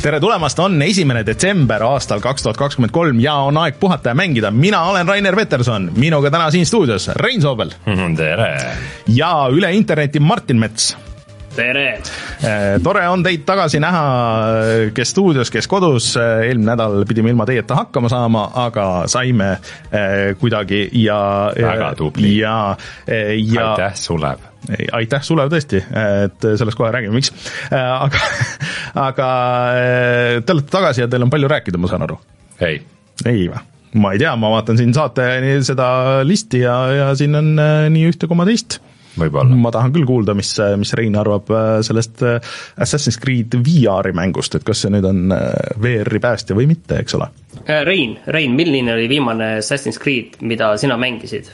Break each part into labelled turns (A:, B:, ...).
A: tere tulemast, on esimene detsember aastal kaks tuhat kakskümmend kolm ja on aeg puhata ja mängida. mina olen Rainer Peterson, minuga täna siin stuudios Rein Soobel
B: tere!
A: ja üle interneti Martin Mets
C: tere!
A: tore on teid tagasi näha, kes stuudios, kes kodus, eelmine nädal pidime ilma teieta hakkama saama, aga saime eh, kuidagi ja
B: väga tubli!
A: ja, ja
B: aitäh, Sulev!
A: aitäh, Sulev tõesti, et sellest kohe räägime, miks. aga, aga te olete tagasi ja teil on palju rääkida, ma saan aru?
B: ei.
A: ei või? ma ei tea, ma vaatan siin saate seda listi ja, ja siin on nii ühte koma teist. Ma tahan küll kuulda, mis, mis Rein arvab sellest Assassin's Creed VR-i mängust, et kas see nüüd on VR-i päästja või mitte, eks ole?
C: Rein, Rein, milline oli viimane Assassin's Creed, mida sina mängisid?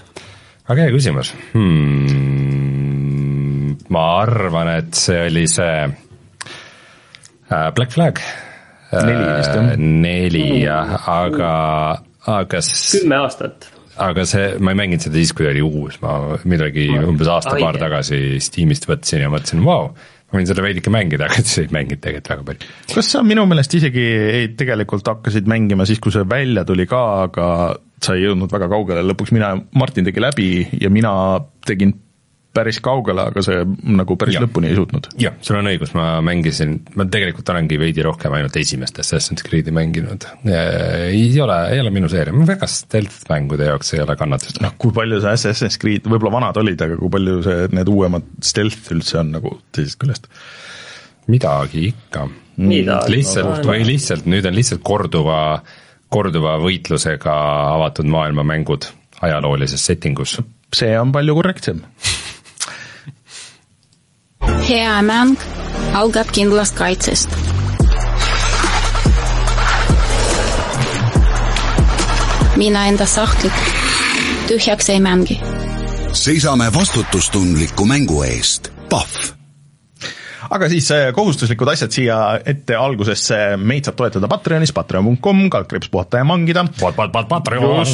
B: väga hea küsimus hmm,. ma arvan, et see oli see äh, Black Flag.
A: neli vist jah?
B: neli jah, aga, aga
C: kümme aastat
B: aga see, ma ei mänginud seda siis, kui ta oli uus, ma midagi umbes aasta-paar tagasi Steamist võtsin ja mõtlesin, vau, ma võin seda veidike mängida, aga siis ei mänginud tegelikult väga palju.
A: kas sa minu meelest isegi ei, tegelikult hakkasid mängima siis, kui see välja tuli ka, aga sa ei jõudnud väga kaugele, lõpuks mina, Martin tegi läbi ja mina tegin päris kaugele, aga see nagu päris ja. lõpuni ei suutnud.
B: jah, sul on õigus, ma mängisin, ma tegelikult olengi veidi rohkem ainult esimest Assassin's Creed'i mänginud. ei ole, ei ole minu seeria, väga stealth mängude jaoks ei ole kannatust.
A: noh, kui palju see Assassin's Creed, võib-olla vanad olid, aga kui palju see, need uuemad stealth üldse on nagu teisest küljest?
B: midagi ikka. lihtsalt või lihtsalt, nüüd on lihtsalt korduva, korduva võitlusega avatud maailma mängud ajaloolises settingus.
A: see on palju korrektsem
D: hea mäng algab kindlast kaitsest. mina enda sahtlit tühjaks ei mängi.
E: seisame vastutustundliku mängu eest. Pahv
A: aga siis äh, kohustuslikud asjad siia ette algusesse, meid saab toetada Patreonis, patreon.com, kaldkriips puhata ja mangida.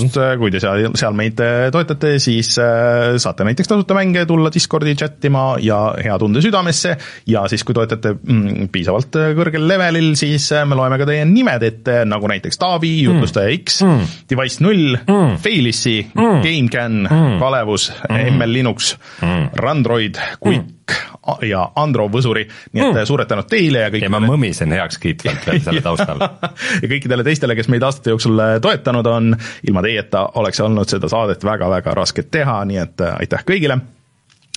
A: just, äh, kui te seal, seal meid äh, toetate, siis saate näiteks tasuta mänge tulla Discordi chat ima ja hea tunde südamesse ja siis, kui toetate mm, piisavalt kõrgel levelil, siis me loeme ka teie nimed ette, nagu näiteks Taavi, jutlustaja X mm., Device null mm., Failissi mm., GameCAN mm., Kalevus mm., ML Linux mm., Randroid, Quick mm ja Andro Võsuri, nii et mm. suured tänud teile ja kõik
B: ja ma mõmisen heakskiitvalt veel selle taustal.
A: Ja kõikidele teistele, kes meid aastate jooksul äh, toetanud on, ilma teieta oleks olnud seda saadet väga-väga raske teha, nii et äh, aitäh kõigile.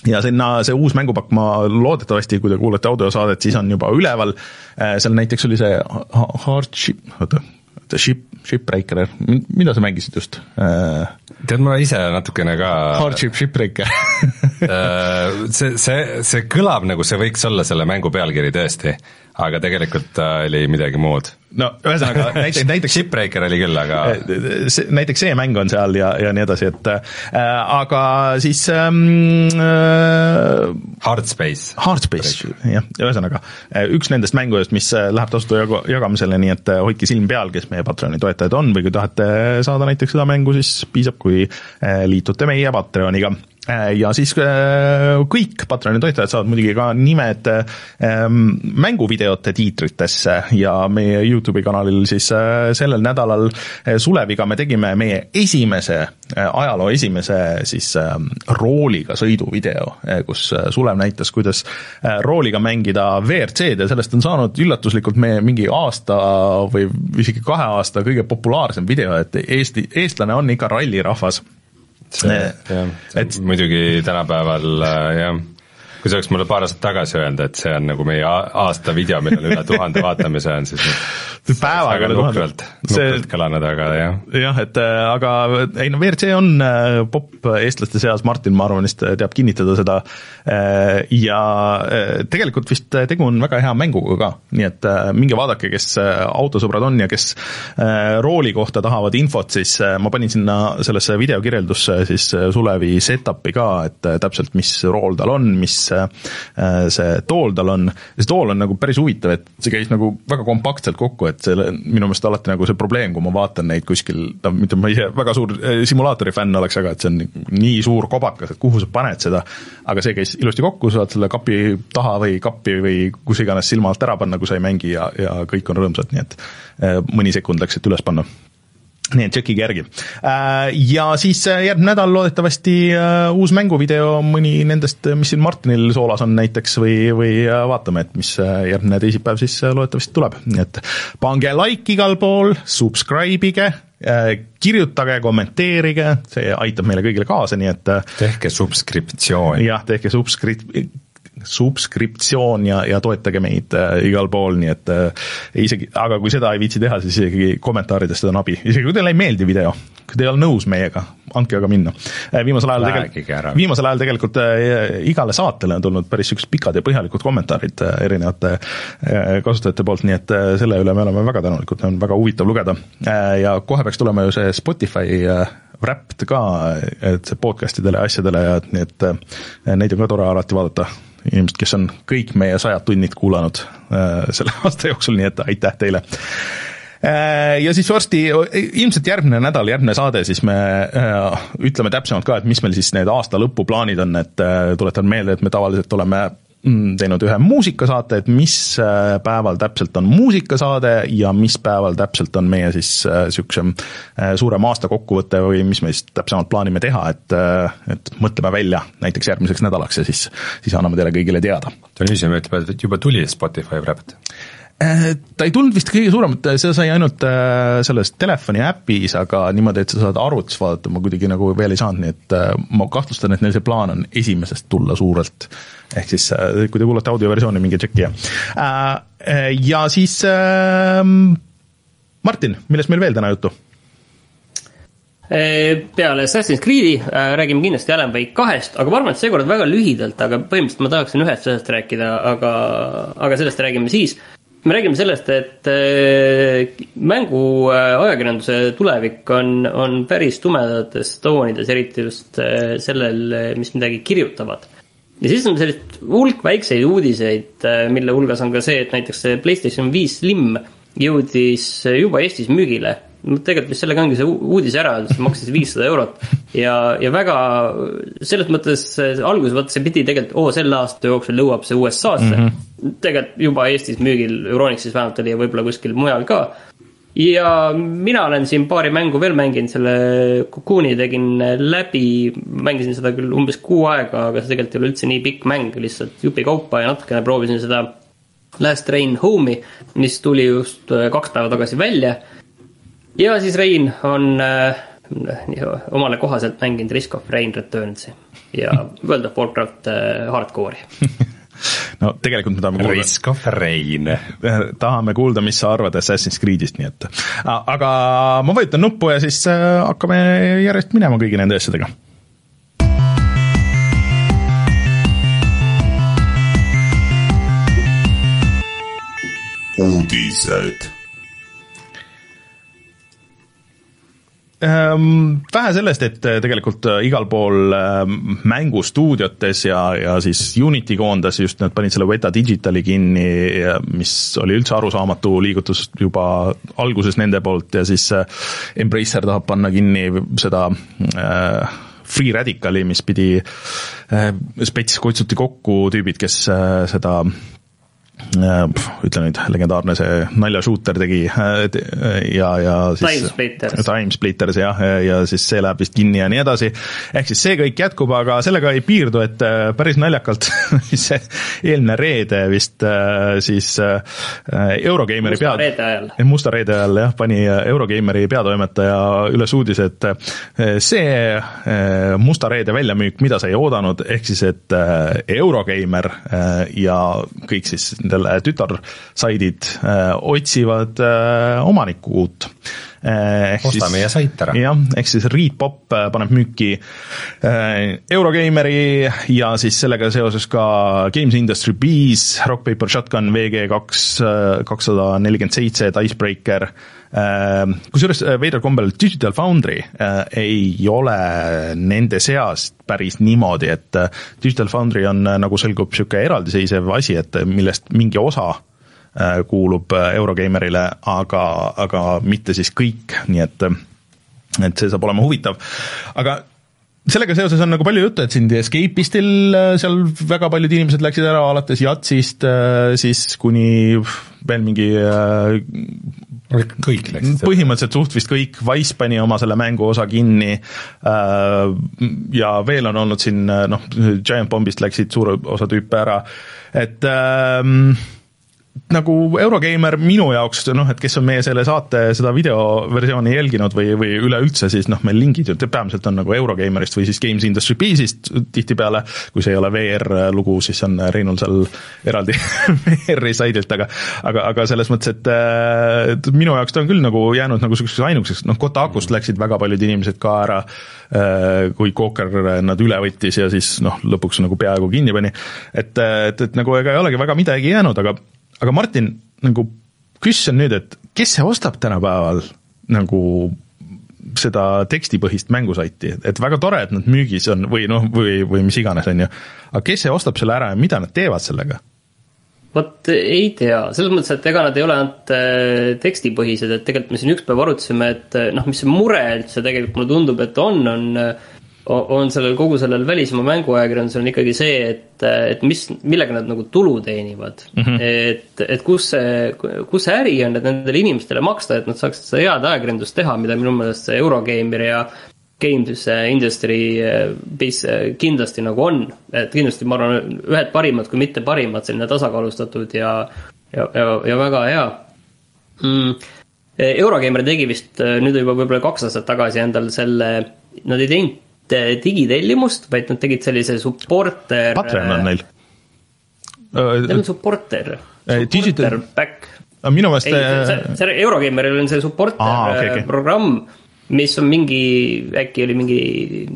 A: Ja sinna see uus mängupakk, ma loodetavasti, kui te kuulate audiosaadet, siis on juba üleval, äh, seal näiteks oli see Hardship, oota, Ship, Shipbreaker, mida sa mängisid just?
B: tead, ma ise natukene ka
A: Hardship Shipbreaker
B: see, see, see kõlab nagu see võiks olla selle mängu pealkiri tõesti, aga tegelikult oli midagi muud.
A: no ühesõnaga näiteks, näiteks
B: Shipbreaker oli küll, aga
A: see, näiteks see mäng on seal ja, ja nii edasi, et äh, aga siis ähm, äh,
B: Hardspace.
A: Hardspace, jah, ühesõnaga üks nendest mängudest, mis läheb tasuta jaga, jagamisele, nii et hoidke silm peal, kes meie Patreoni toetajad on või kui tahate saada näiteks seda mängu, siis piisab, kui liitute meie Patreoniga Äh, ja siis äh, kõik Patreoni toetajad saavad muidugi ka nimed ähm, mänguvideote tiitritesse ja meie Youtube'i kanalil siis äh, sellel nädalal Suleviga me tegime meie esimese, ajaloo esimese siis ähm, rooliga sõiduvideo, kus Sulev näitas, kuidas rooliga mängida WRC-d ja sellest on saanud üllatuslikult meie mingi aasta või isegi kahe aasta kõige populaarsem video, et Eesti, eestlane on ikka rallirahvas
B: see, jah, et muidugi tänapäeval äh, jah, kui sa oleks mulle paar aastat tagasi öelnud, et see on nagu meie aasta video, millel üle tuhande vaatamise on, siis
A: päevaga üle
B: tuhande. nukralt kõlanud, aga jah.
A: jah, et äh, aga ei no WRC on äh, popp eestlaste seas, Martin, ma arvan, vist teab kinnitada seda, ja tegelikult vist tegu on väga hea mänguga ka, nii et minge vaadake, kes autosõbrad on ja kes rooli kohta tahavad infot, siis ma panin sinna sellesse video kirjeldusse siis Sulevi setup'i ka, et täpselt, mis rool tal on, mis see tool tal on, see tool on nagu päris huvitav, et see käis nagu väga kompaktselt kokku, et selle, minu meelest alati nagu see probleem, kui ma vaatan neid kuskil, no mitte ma ise väga suur simulaatori fänn oleks, aga et see on nii suur kobakas, et kuhu sa paned seda, aga see käis ilusti kokku, saad selle kapi taha või kappi või kus iganes silma alt ära panna, kui sa ei mängi ja, ja kõik on rõõmsad, nii et mõni sekund läks, et üles panna nii et tšekkige järgi. Äh, ja siis äh, järgmine nädal loodetavasti äh, uus mänguvideo, mõni nendest, mis siin Martinil soolas on näiteks või, või vaatame, et mis järgmine teisipäev siis loodetavasti tuleb, nii et pange like igal pool, subscribe ige, kirjutage, kommenteerige, see aitab meile kõigile kaasa, nii et
B: tehke subskriptsioon.
A: jah, tehke subskri-, subskriptsioon ja, ja toetage meid äh, igal pool, nii et äh, isegi, aga kui seda ei viitsi teha, siis isegi kommentaaridest on abi, isegi kui teile ei meeldi video, kui te ei ole nõus meiega, andke aga minna. Äh, viimasel ajal tegelikult, viimasel ajal tegelikult äh, igale saatele on tulnud päris niisugused pikad ja põhjalikud kommentaarid äh, erinevate äh, kasutajate poolt, nii et äh, selle üle me oleme väga tänulikud, on väga huvitav lugeda äh,. ja kohe peaks tulema ju see Spotify äh, Wrapped ka, et see podcast idele ja asjadele ja et nii et neid on ka tore alati vaadata inimesed, kes on kõik meie sajad tunnid kuulanud äh, selle aasta jooksul, nii et aitäh teile. Äh, ja siis varsti, ilmselt järgmine nädal, järgmine saade, siis me äh, ütleme täpsemalt ka, et mis meil siis need aasta lõpuplaanid on, et tuletan meelde, et me tavaliselt oleme teinud ühe muusikasaate, et mis äh, päeval täpselt on muusikasaade ja mis päeval täpselt on meie siis niisuguse äh, äh, suurem aasta kokkuvõte või mis me siis täpsemalt plaanime teha, et, et mõtleme välja näiteks järgmiseks nädalaks ja siis, siis anname teile kõigile teada.
B: Dionysio ütleb, et juba tuli Spotify Wrapped
A: ta ei tulnud vist kõige suuremat, seda sai ainult selles telefoni äpis, aga niimoodi, et sa saad arvutis vaadata, ma kuidagi nagu veel ei saanud, nii et ma kahtlustan, et neil see plaan on esimesest tulla suurelt ehk siis äh, kui te kuulate audioversiooni, minge tšekkige. Äh, äh, ja siis ähm, Martin, millest meil veel täna juttu?
C: peale Assassin's Creed'i äh, räägime kindlasti Alan Wake kahest, aga ma arvan, et seekord väga lühidalt, aga põhimõtteliselt ma tahaksin ühest asjast rääkida, aga, aga sellest räägime siis. Me räägime sellest, et äh, mängu äh, tulevik on, on päris tumedates toonides, eriti just sellel, mis midagi kirjutavad ja siis on sellist hulk väikseid uudiseid, äh, mille hulgas on ka see, et näiteks see Playstation viis Slim jõudis juba Eestis müügile. No tegelikult vist sellega ongi see uudis ära see maksis viissada eurot ja, ja väga selles mõttes alguses vaata see pidi tegelikult, oo selle aasta jooksul jõuab see USA-sse mm. -hmm. tegelikult juba Eestis müügil, Euronixis vähemalt oli ja võib-olla kuskil mujal ka ja mina olen siin paari mängu veel mänginud, selle Cocoon'i tegin läbi, mängisin seda küll umbes kuu aega, aga see tegelikult ei ole üldse nii pikk mäng, lihtsalt jupikaupa ja natukene proovisin seda Last Train Home'i, mis tuli just äh, kaks päeva tagasi välja. Ja siis Rein on äh, omale kohaselt mänginud Risk of Rain Returnsi ja World of Warcraft äh, Hardcore'i
A: no tegelikult me tahame kuulda.
B: Risk of Rain.
A: tahame kuulda, mis sa arvad Assassin's Creed'ist, nii et aga ma vajutan nuppu ja siis äh, hakkame järjest minema kõigi nende asjadega uudised vähe sellest, et äh, tegelikult äh, igal pool ähm, mängustuudiotes ja, ja siis Unity koondas just, nad panid selle Weta Digitali kinni, mis oli üldse arusaamatu liigutus juba alguses nende poolt ja siis äh, Embracer tahab panna kinni seda äh, Free Radicali, mis pidi äh,, spets kutsuti kokku tüübid, kes äh, seda ütle nüüd, legendaarne see naljashooter tegi äh, ja, ja siis
C: Timesplitters.
A: Timesplitters jah, ja siis see läheb vist kinni ja nii edasi. ehk siis see kõik jätkub, aga sellega ei piirdu, et äh, päris naljakalt see eelmine reede vist äh, siis Eurogeimeri
C: musta reede ajal.
A: musta reede ajal jah, pani Eurogeimeri peatoimetaja üles uudise, et see musta reede väljamüük, mida sa ei oodanud, ehk siis et Eurogeimer ja kõik siis nendele tütarsaidid äh, otsivad äh, omanikku uut
B: osta meie sait ära.
A: jah, ehk siis Reed Pop paneb müüki Eurogeimeri ja siis sellega seoses ka Games Industry Bees, Rock Paper Shotgun, VG kaks, kakssada nelikümmend seitse, Icebreaker, kusjuures veidral kombel Digital Foundry ei ole nende seas päris niimoodi, et Digital Foundry on nagu selgub niisugune eraldiseisev asi, et millest mingi osa Äh, kuulub äh, Eurogeimerile, aga, aga mitte siis kõik, nii et, et see saab olema huvitav. aga sellega seoses on nagu palju juttu, et siin The Escape'istil äh, seal väga paljud inimesed läksid ära, alates Jatsist siis kuni veel mingi
B: kõik läksid
A: põhimõtteliselt suht vist kõik, Wise pani oma selle mängu osa kinni ja veel on olnud siin noh, Giant Bombist läksid suur osa tüüpe ära, et ähm, nagu Eurogeimer minu jaoks noh, et kes on meie selle saate seda videoversiooni jälginud või, või üleüldse, siis noh, meil lingid ju peamiselt on nagu Eurogeimerist või siis Games Industry Beesist tihtipeale, kui see ei ole VR lugu, siis on Reinul seal eraldi VR-i saidilt, aga aga, aga selles mõttes, et, et minu jaoks ta on küll nagu jäänud nagu niisuguseks ainukeseks, noh, Kotakust läksid väga paljud inimesed ka ära, kui Coker nad üle võttis ja siis noh, lõpuks nagu peaaegu kinni pani. et, et, et nagu ega ei olegi väga midagi jäänud, aga aga Martin, nagu küsisin nüüd, et kes see ostab tänapäeval nagu seda tekstipõhist mängusaiti, et väga tore, et nad müügis on või noh, või, või mis iganes, on ju, aga kes see ostab selle ära ja mida nad teevad sellega?
C: vot ei tea, selles mõttes, et ega nad ei ole ainult äh, tekstipõhised, et tegelikult me siin üks päev arutasime, et äh, noh, mis see mure üldse tegelikult mulle tundub, et on, on äh, on sellel, kogu sellel välismaa mänguajakirjandusel on ikkagi see, et, et mis, millega nad nagu tulu teenivad mm. -hmm. et, et kus see, kus see äri on, et nendele inimestele maksta, et nad saaksid seda head ajakirjandust teha, mida minu meelest see Eurogeimer ja Games Industry Biz kindlasti nagu on. et kindlasti ma arvan, ühed parimad, kui mitte parimad, selline tasakaalustatud ja, ja, ja, ja väga hea mm.. Eurogeimer tegi vist nüüd juba võib-olla kaks aastat tagasi endal selle, nad ei teinud digitellimust, vaid nad tegid sellise supporter.
A: Patreon on neil.
C: Neil on supporter, supporter
A: digital...
C: back.
A: minu meelest.
C: see, see Eurogeimeril on see supporter ah, okay, okay. programm, mis on mingi, äkki oli mingi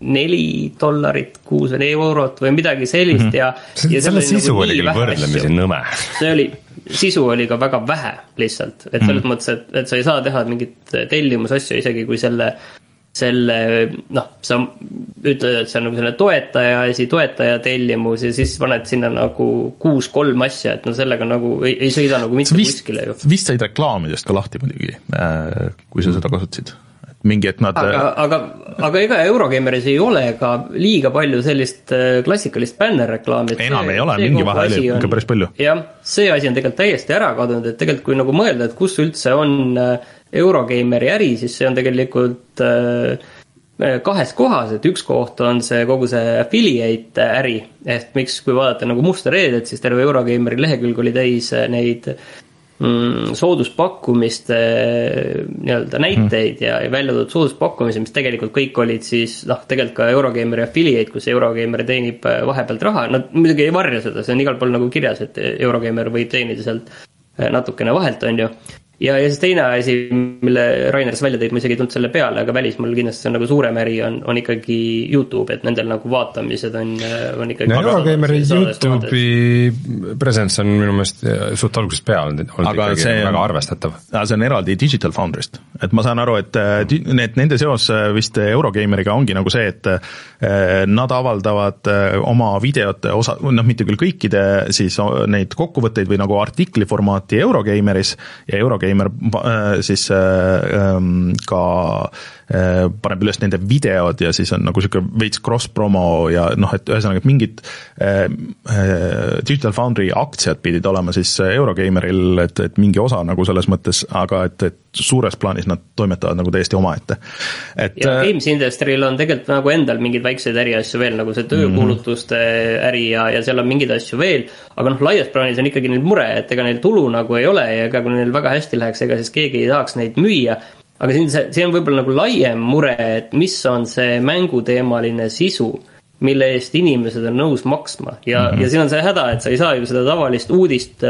C: neli dollarit kuus või eurot või midagi sellist mm -hmm. ja,
B: ja. selle sisu nagu oli küll võrdlemisi nõme.
C: see oli, sisu oli ka väga vähe lihtsalt, et selles mm -hmm. mõttes, et, et sa ei saa teha mingit tellimusasju, isegi kui selle selle noh, sa ütled, et see on nagu selline toetaja asi, toetaja tellimus ja siis paned sinna nagu kuus-kolm asja, et no sellega nagu ei, ei sõida nagu mitte vist, kuskile ju.
A: vist said reklaamidest ka lahti muidugi, äh, kui sa seda kasutasid mingi, et nad
C: aga, äh, aga, aga ega Eurogeimeris ei ole ka liiga palju sellist äh, klassikalist bännerreklaami.
A: enam see, ei ole, mingi vahe oli ikka päris palju.
C: jah, see asi on tegelikult täiesti ära kadunud, et tegelikult kui nagu mõelda, et kus üldse on äh, Eurogeimeri äri, siis see on tegelikult äh, kahes kohas, et üks koht on see kogu see affiliate äri, ehk miks, kui vaadata nagu musta reedet, siis terve Eurogeimeri lehekülg oli täis neid mm, sooduspakkumiste nii-öelda näiteid mm. ja, ja välja toodud sooduspakkumisi, mis tegelikult kõik olid siis noh, tegelikult ka Eurogeimeri affiliate, kus Eurogeimer teenib äh, vahepealt raha, nad muidugi ei varja seda, see on igal pool nagu kirjas, et Eurogeimer võib teenida sealt äh, natukene vahelt, on ju ja, ja siis teine asi, mille Rainer sa välja tõid, ma isegi ei tulnud selle peale, aga välismaal kindlasti see on nagu suurem äri, on, on ikkagi Youtube, et nendel nagu vaatamised on, on ikkagi.
B: no Eurogeimeri Youtube'i presence on minu meelest suht algusest peale olnud, ikkagi see on, väga arvestatav.
A: see on eraldi Digital Foundry'st, et ma saan aru, et need, nende seos vist Eurogeimeriga ongi nagu see, et nad avaldavad oma videote osa, noh, mitte küll kõikide siis neid kokkuvõtteid või nagu artikli formaati Eurogeimeris ja Eurogeimer Gamer äh, siis äh, ähm, ka äh, paneb üles nende videod ja siis on nagu niisugune veits cross-promo ja noh, et ühesõnaga, et mingid Digital Foundry aktsiad pidid olema siis Eurogeimeril, et, et mingi osa nagu selles mõttes, aga et, et suures plaanis nad toimetavad nagu täiesti omaette.
C: et ja Games Industry'l on tegelikult nagu endal mingeid väikseid äriasju veel, nagu see töökuulutuste mm -hmm. äri ja, ja seal on mingeid asju veel, aga noh, laias plaanis on ikkagi neil mure, et ega neil tulu nagu ei ole ja ega kui neil väga hästi läheks, ega siis keegi ei tahaks neid müüa. aga siin see, see on võib-olla nagu laiem mure, et mis on see mänguteemaline sisu mille eest inimesed on nõus maksma ja mm, -hmm. ja siin on see häda, et sa ei saa ju seda tavalist uudist,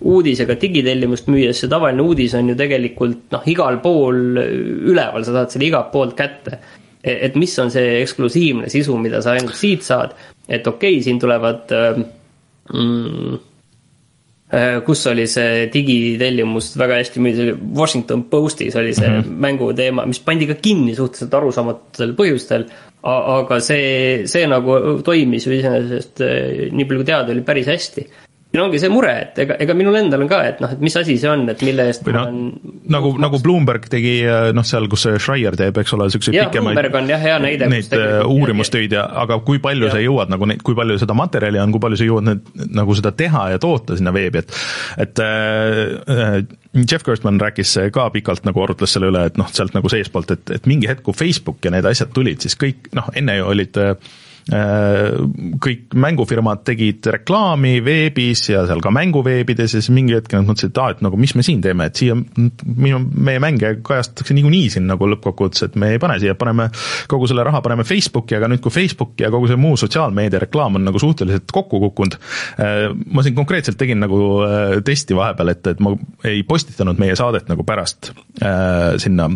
C: uudisega digitellimust müües see tavaline uudis on ju tegelikult noh, igal pool üleval, sa saad selle igalt poolt kätte. E-, et mis on see eksklusiivne sisu, mida sa ainult siit saad, et okei okay,, siin tulevad mm, Äh, kus oli see digitellimus väga hästi müüdi, Washington Postis oli see mm -hmm. mänguteema, mis pandi ka kinni suhteliselt arusaamatutel põhjustel. aga see, see nagu toimis ju iseenesest äh, nii palju kui teada oli päris hästi siin ongi see mure, et ega, ega minul endal on ka, et noh, et mis asi see on, et mille eest
A: või noh, nagu, nagu Bloomberg tegi noh, seal, kus see Schreier teeb, eks ole, niisuguseid pikemaid
C: Bloomberg on jah, hea näide.
A: Neid äh, uurimustöid ja, aga kui palju ja. sa jõuad nagu neid, kui palju seda materjali on, kui palju sa jõuad need, nagu seda teha ja toota sinna veebi, et et äh, Jeff Gerstmann rääkis ka pikalt nagu arutles selle üle, et noh, sealt nagu seestpoolt, et, et mingi hetk, kui Facebook ja need asjad tulid, siis kõik noh, enne ju olid Äh, kõik mängufirmad tegid reklaami veebis ja seal ka mänguveebides ja siis mingi hetk nad mõtlesid, et aa, et nagu mis me siin teeme, et siia minu, meie mänge kajastatakse niikuinii siin nagu lõppkokkuvõttes, et me ei pane siia, paneme kogu selle raha paneme Facebooki, aga nüüd, kui Facebook ja kogu see muu sotsiaalmeedia reklaam on nagu suhteliselt kokku kukkunud, äh, ma siin konkreetselt tegin nagu äh, testi vahepeal, et, et ma ei postitanud meie saadet nagu pärast äh, sinna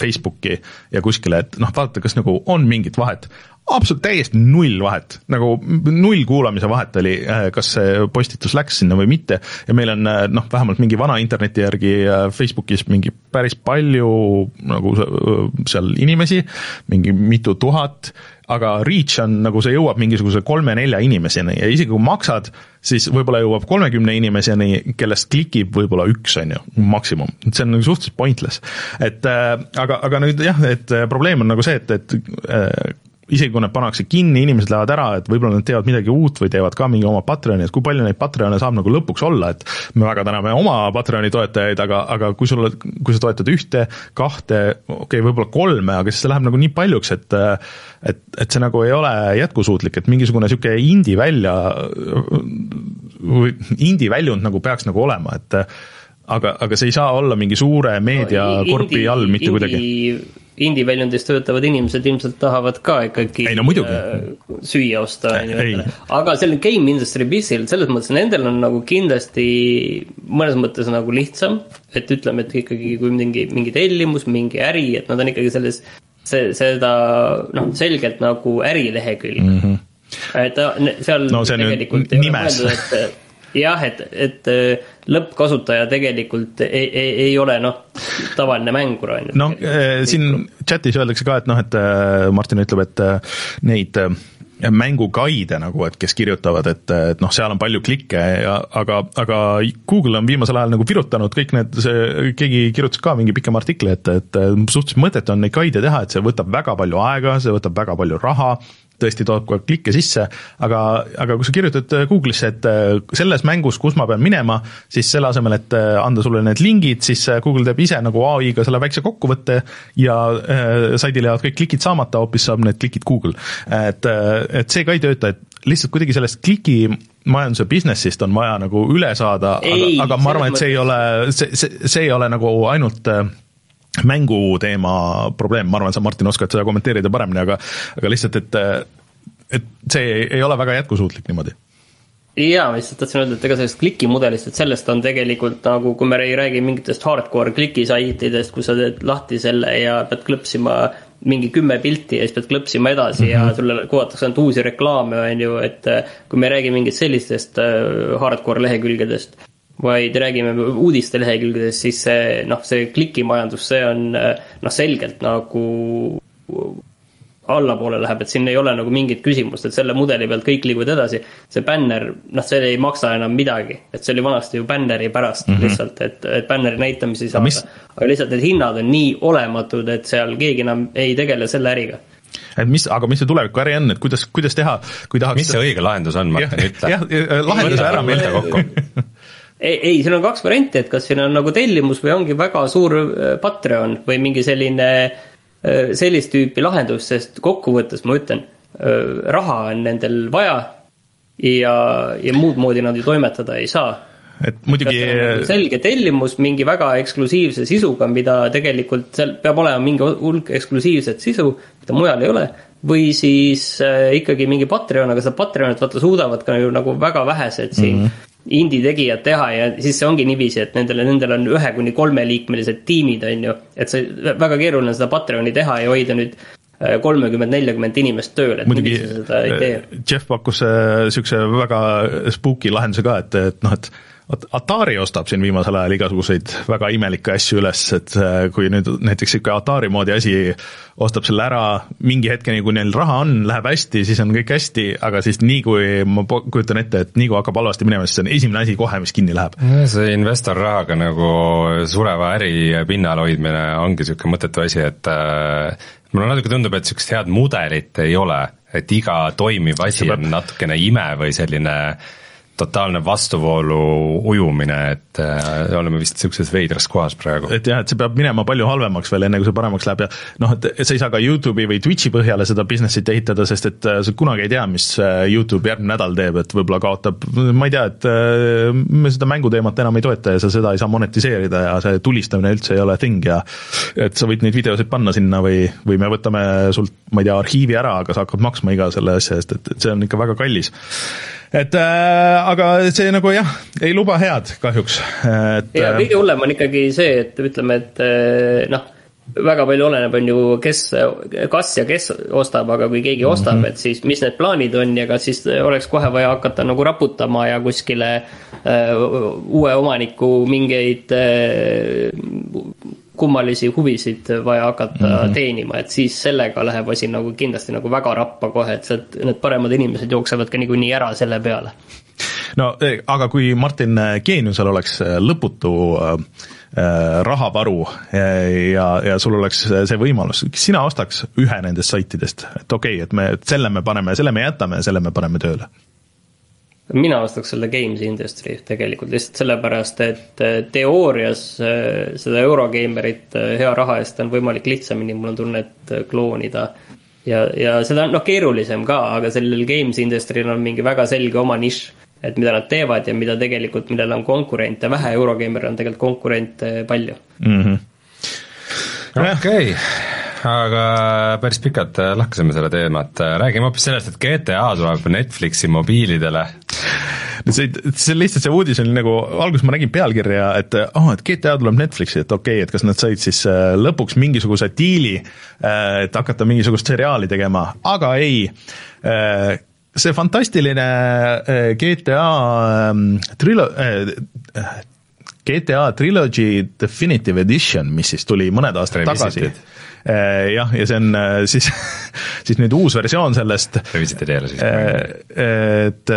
A: Facebooki ja kuskile, et noh, vaadata, kas nagu on mingit vahet absoluut täiesti null vahet, nagu null kuulamise vahet oli, äh, kas see postitus läks sinna või mitte ja meil on äh, noh, vähemalt mingi vana interneti järgi äh, Facebookis mingi päris palju nagu seal inimesi, mingi mitu tuhat, aga reach on nagu see jõuab mingisuguse kolme-nelja inimeseni ja isegi kui maksad, siis võib-olla jõuab kolmekümne inimeseni, kellest klikib võib-olla üks, on ju, maksimum. see on nagu suhteliselt pointless. et äh, aga, aga nüüd jah, et probleem on nagu see, et, et äh, isegi kui need pannakse kinni, inimesed lähevad ära, et võib-olla nad teevad midagi uut või teevad ka mingi oma Patreoni, et kui palju neid Patreone saab nagu lõpuks olla, et me väga täname oma Patreoni toetajaid, aga, aga kui sul, kui sa toetad ühte, kahte, okei okay,, võib-olla kolme, aga siis see läheb nagu nii paljuks, et et, et see nagu ei ole jätkusuutlik, et mingisugune niisugune indie välja, indie väljund nagu peaks nagu olema, et aga, aga see ei saa olla mingi suure meediakorpi no, all mitte indie, kuidagi.
C: Indie-väljundis töötavad inimesed ilmselt tahavad ka ikkagi
A: ei, no, äh,
C: süüa osta, on ju, aga selle game industry busy'l, selles mõttes nendel on nagu kindlasti mõnes mõttes nagu lihtsam, et ütleme, et ikkagi kui mingi, mingi tellimus, mingi äri, et nad on ikkagi selles, see, seda noh, selgelt nagu ärilehekülg. Mm. -hmm. et seal
A: no, see tegelikult ei ole mõeldud,
C: et jah, et, et äh, lõppkasutaja tegelikult ei, ei, ei ole noh, tavaline mängur on ju.
A: noh, siin chatis öeldakse ka, et noh, et äh, Martin ütleb, et neid mängugaide nagu, et kes kirjutavad, et, et noh, seal on palju klikke ja aga, aga Google on viimasel ajal nagu virutanud kõik need, see, keegi kirjutas ka mingi pikema artikli, et, et suhteliselt mõttetu on neid gaide teha, et see võtab väga palju aega, see võtab väga palju raha, tõesti toob kogu aeg klikke sisse, aga, aga kui sa kirjutad äh, Google'isse, et äh, selles mängus, kus ma pean minema, siis selle asemel, et äh, anda sulle need lingid, siis Google teeb ise nagu ai-ga selle väikse kokkuvõtte ja äh, saidil jäävad kõik klikid saamata, hoopis saab need klikid Google. et, et see ka ei tööta, et lihtsalt kuidagi sellest kliki majanduse business'ist on vaja nagu üle saada, aga, aga ma arvan, et see ei ole, see, see, see ei ole nagu ainult äh, mänguteema probleem, ma arvan, sa, Martin, oskad seda kommenteerida paremini, aga aga lihtsalt, et et see ei ole väga jätkusuutlik niimoodi
C: jaa, ma lihtsalt tahtsin öelda, et ega sellest klikimudelist, et sellest on tegelikult nagu, kui me ei räägi mingitest hardcore klikisaitidest, kus sa teed lahti selle ja pead klõpsima mingi kümme pilti ja siis pead klõpsima edasi mm -hmm. ja mhm. sulle kuvatakse ainult uusi reklaame, on ju, et kui me ei räägi mingitest sellistest äh, hardcore lehekülgedest, vaid räägime uudiste lehekülgedest, siis see noh, see klikimajandus, see on noh, selgelt nagu allapoole läheb, et siin ei ole nagu mingit küsimust, et selle mudeli pealt kõik liiguvad edasi. see bänner, noh, see ei maksa enam midagi, et see oli vanasti ju bänneri pärast mm -hmm. lihtsalt, et, et bänneri näitamisi ei saada. mis.... aga lihtsalt need hinnad on nii olematud, et seal keegi enam ei tegele selle äriga.
A: Et mis, aga mis see tuleviku äri on, et kuidas, kuidas teha, kui tahaks
B: mis see õige lahendus on, Martin, ütle.
A: jah, lahenduse ära meelde kokku
C: ei, ei, siin on kaks varianti, et kas siin on nagu tellimus või ongi väga suur äh, Patreon või mingi selline äh, sellist tüüpi lahendus, sest kokkuvõttes ma ütlen, äh, raha on nendel vaja ja, ja muud moodi nad ju toimetada ei saa.
A: et muidugi
C: selge tellimus mingi väga eksklusiivse sisuga, mida tegelikult seal peab olema mingi hulk eksklusiivset sisu, mida mujal ei ole, või siis ikkagi mingi Patreon, aga seda Patreonit vaata suudavad ka ju nagu väga vähesed siin mm -hmm indie tegijad teha ja siis see ongi niiviisi, et nendel, nendel on ühe kuni kolmeliikmelised tiimid, on ju. et see, väga keeruline seda Patreoni teha ja hoida nüüd äh, kolmekümmend, neljakümmend inimest tööl, et
A: muidugi äh, Jeff pakkus niisuguse väga spooky lahenduse ka, et, et noh, et Atari ostab siin viimasel ajal igasuguseid väga imelikke asju üles, et äh, kui nüüd näiteks niisugune Atari moodi asi ostab selle ära mingi hetkeni, kui neil raha on, läheb hästi, siis on kõik hästi, aga siis nii, kui ma kujutan ette, et nii kui hakkab halvasti minema, siis see on esimene asi kohe, mis kinni läheb.
B: see investorrahaga nagu sureva äri pinnal hoidmine ongi niisugune mõttetu asi, et äh, mulle natuke tundub, et niisugust head mudelit ei ole, et iga toimiv asi on natukene ime või selline äh, totaalne vastuvoolu ujumine, et äh, oleme vist niisuguses veidras kohas praegu.
A: et jah, et see peab minema palju halvemaks veel, enne kui see paremaks läheb ja noh, et sa ei saa ka Youtube'i või Twitch'i põhjale seda business'it ehitada, sest et äh, sa kunagi ei tea, mis äh, Youtube järgmine nädal teeb, et võib-olla kaotab, ma ei tea, et äh, me seda mänguteemat enam ei toeta ja sa seda ei saa monetiseerida ja see tulistamine üldse ei ole thing ja et sa võid neid videosid panna sinna või, või me võtame sult, ma ei tea, arhiivi ära, aga sa hakkad maksma iga selle asja eest, et, et see on ikka väga kallis et äh, aga see nagu jah, ei luba head kahjuks,
C: et. ja äh, kõige hullem on ikkagi see, et ütleme, et äh, noh, väga palju oleneb, on ju, kes, kas ja kes ostab, aga kui keegi ostab mm, -hmm. et siis mis need plaanid on ja kas siis oleks kohe vaja hakata nagu raputama ja kuskile äh, uue omaniku mingeid äh, kummalisi huvisid vaja hakata mm -hmm. teenima, et siis sellega läheb asi nagu kindlasti nagu väga rappa kohe, et sealt need paremad inimesed jooksevad ka niikuinii ära selle peale.
A: no eh, aga kui Martin Geeniusel oleks eh, lõputu äh, rahavaru ja, ja sul oleks see võimalus, kas sina ostaks ühe nendest saitidest, et okei okay,, et me selle me paneme, selle me jätame ja selle me paneme tööle?
C: Mina ostaks selle Games Industry tegelikult lihtsalt sellepärast, et äh, teoorias äh, seda Eurogeimerit äh, hea raha eest on võimalik lihtsamini, mul on tunne, et kloonida. ja, ja seda on noh, keerulisem ka, aga sellel Games Industry'l on mingi väga selge oma nišš, et mida nad teevad ja mida tegelikult, millel on konkurente vähe, Eurogeimeril on tegelikult konkurente palju
B: mm. -hmm. okei okay aga päris pikalt lahkasime selle teemat, räägime hoopis sellest, et GTA tuleb Netflixi mobiilidele.
A: See, see lihtsalt, see uudis oli nagu, alguses ma nägin pealkirja, et oh, et GTA tuleb Netflixi, et okei okay,, et kas nad said siis äh, lõpuks mingisuguse diili, et hakata mingisugust seriaali tegema, aga ei see fantastiline GTA ähm, trilo-, GTA Trilogy Definitive Edition, mis siis tuli mõned aastad tagasi Äh, jah, ja see on äh, siis, siis nüüd uus versioon sellest.
B: Revisitid jälle siis.
A: Äh, et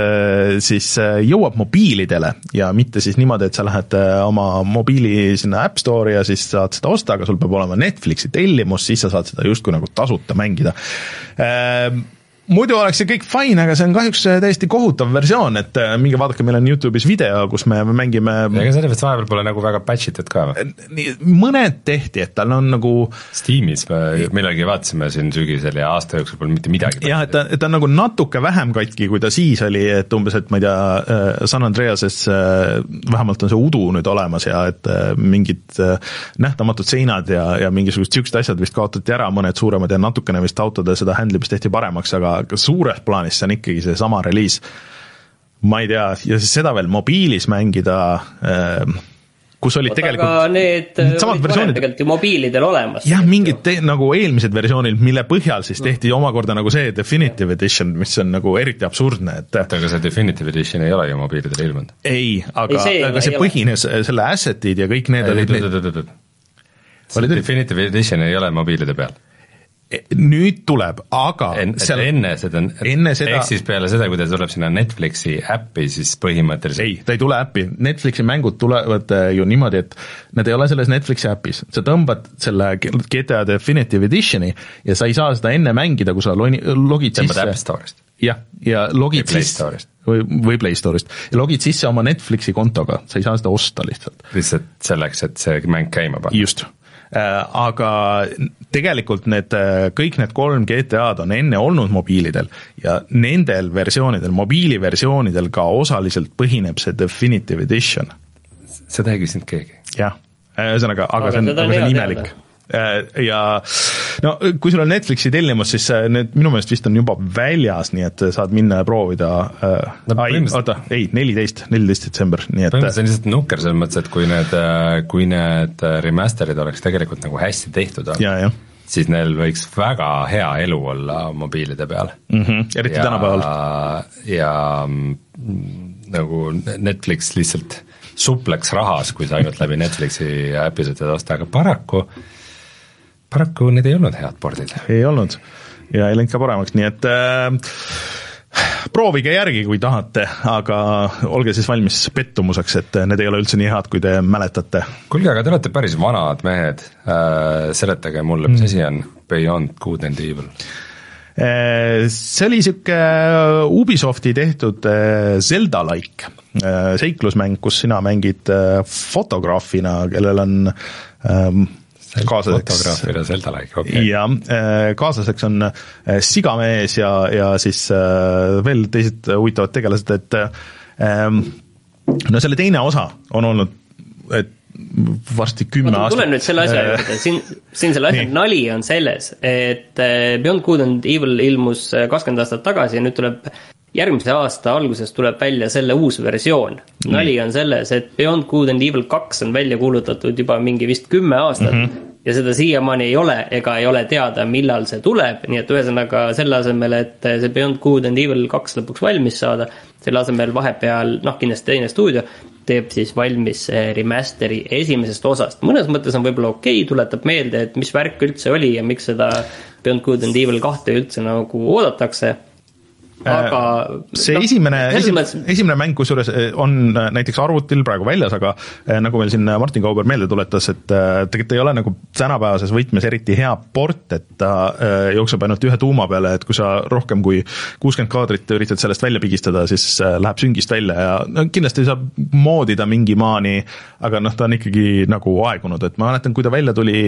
A: siis jõuab mobiilidele ja mitte siis niimoodi, et sa lähed oma mobiili sinna App Store'i ja siis saad seda osta, aga sul peab olema Netflixi tellimus, siis sa saad seda justkui nagu tasuta mängida muidu oleks see kõik fine, aga see on kahjuks täiesti kohutav versioon, et äh, minge vaadake, meil on Youtube'is video, kus me mängime
B: ega selle vist vahepeal pole nagu väga patch itud ka või?
A: mõned tehti, et tal on nagu
B: Steamis me millalgi vaatasime siin sügisel ja aasta jooksul pole mitte midagi
A: jah, et ta, et ta on nagu natuke vähem katki, kui ta siis oli, et umbes, et ma ei tea, äh, San Andreases äh, vähemalt on see udu nüüd olemas ja et mingid nähtamatud seinad ja, ja mingisugused niisugused asjad vist kaotati ära, mõned suuremad ja natukene vist autode seda handle imist tehti paremaks, aga aga suures plaanis see on ikkagi seesama reliis. ma ei tea, ja siis seda veel mobiilis mängida äh, kus olid Oot, tegelikult
C: need samad versioonid tegelikult ju mobiilidel olemas.
A: jah, mingid te, nagu eelmised versioonid, mille põhjal siis tehti mm. omakorda nagu see Definitive Edition, mis on nagu eriti absurdne, et
B: oota, aga see Definitive Edition ei ole ju mobiilidel ilmunud?
A: ei, aga, aga see põhines, selle asset'id ja kõik need olid
B: need Definitive Edition ei ole mobiilide peal
A: nüüd tuleb, aga
B: en, seal enne seda, enne seda ehk siis peale seda, kui ta tuleb sinna Netflixi äppi, siis põhimõtteliselt
A: ei, ta ei tule äppi, Netflixi mängud tulevad äh, ju niimoodi, et nad ei ole selles Netflixi äpis, sa tõmbad selle GTA Definitive Editioni ja sa ei saa seda enne mängida, kui sa logid sisse.
B: Tõmbad App Store'ist?
A: jah, ja logid sisse või, või Play Store'ist. Ja logid sisse oma Netflixi kontoga, sa ei saa seda osta lihtsalt.
B: lihtsalt selleks, et see mäng käima panna?
A: just aga tegelikult need, äh, kõik need kolm GTA-d on enne olnud mobiilidel ja nendel versioonidel, mobiiliversioonidel ka osaliselt põhineb see Definitive Edition.
B: seda ei küsinud keegi?
A: jah, ühesõnaga, aga see on, aga see on imelik ja no kui sul on Netflixi tellimus, siis äh, need minu meelest vist on juba väljas, nii et saad minna ja proovida
B: No
A: äh, ai, oota, ei, neliteist, neliteist detsember, nii et
B: see on lihtsalt nukker selles mõttes, et kui need, kui need remaster'id oleks tegelikult nagu hästi tehtud
A: ja, jah
B: siis neil võiks väga hea elu olla mobiilide peal
A: mm, -hmm. eriti ja, tänapäeval.
B: ja mm, nagu Netflix lihtsalt supleks rahas, kui sa ainult läbi Netflixi äpi seda osta, aga paraku, paraku need ei olnud head pordid.
A: ei olnud ja ei läinud ka paremaks, nii et äh, proovige järgi, kui tahate, aga olge siis valmis pettumuseks, et need ei ole üldse nii head, kui te mäletate.
B: kuulge, aga te olete päris vanad mehed äh,, seletage mulle, mis asi on Beyond Good and Evil?
A: Äh, see oli niisugune Ubisofti tehtud äh, Zelda-like äh, seiklusmäng, kus sina mängid äh, fotograafina, kellel on ähm, kaaslaseks
B: fotograafile Zelda-like, okei okay..
A: ja äh, kaaslaseks on äh, sigamees ja, ja siis äh, veel teised huvitavad tegelased, et ähm, no selle teine osa on olnud, et varsti kümme aastat.
C: tulen nüüd selle asja juurde, siin, siin selle asja nali on selles, et Beyond Good and Evil ilmus kakskümmend aastat tagasi ja nüüd tuleb järgmise aasta alguses tuleb välja selle uus versioon. nali on selles, et Beyond Good and Evil kaks on välja kuulutatud juba mingi vist kümme aastat mm. -hmm ja seda siiamaani ei ole ega ei ole teada, millal see tuleb, nii et ühesõnaga selle asemel, et see Beyond Good and Evil kaks lõpuks valmis saada, selle asemel vahepeal noh, kindlasti teine stuudio teeb siis valmis remaster'i esimesest osast, mõnes mõttes on võib-olla okei okay,, tuletab meelde, et mis värk üldse oli ja miks seda Beyond Good and Evil kahte üldse nagu oodatakse. Aga
A: see
C: noh,
A: esimene, esimene, esimene mäng kusjuures eh, on äh, näiteks arvutil praegu väljas, aga eh, nagu meil siin Martin Kauber meelde tuletas, et eh, tegelikult ei ole nagu tänapäevases võtmes eriti hea port, et ta eh, jookseb ainult ühe tuuma peale, et kui sa rohkem kui kuuskümmend kaadrit üritad sellest välja pigistada, siis eh, läheb süngist välja ja no kindlasti saab moodida mingi maani, aga noh, ta on ikkagi nagu aegunud, et ma mäletan, kui ta välja tuli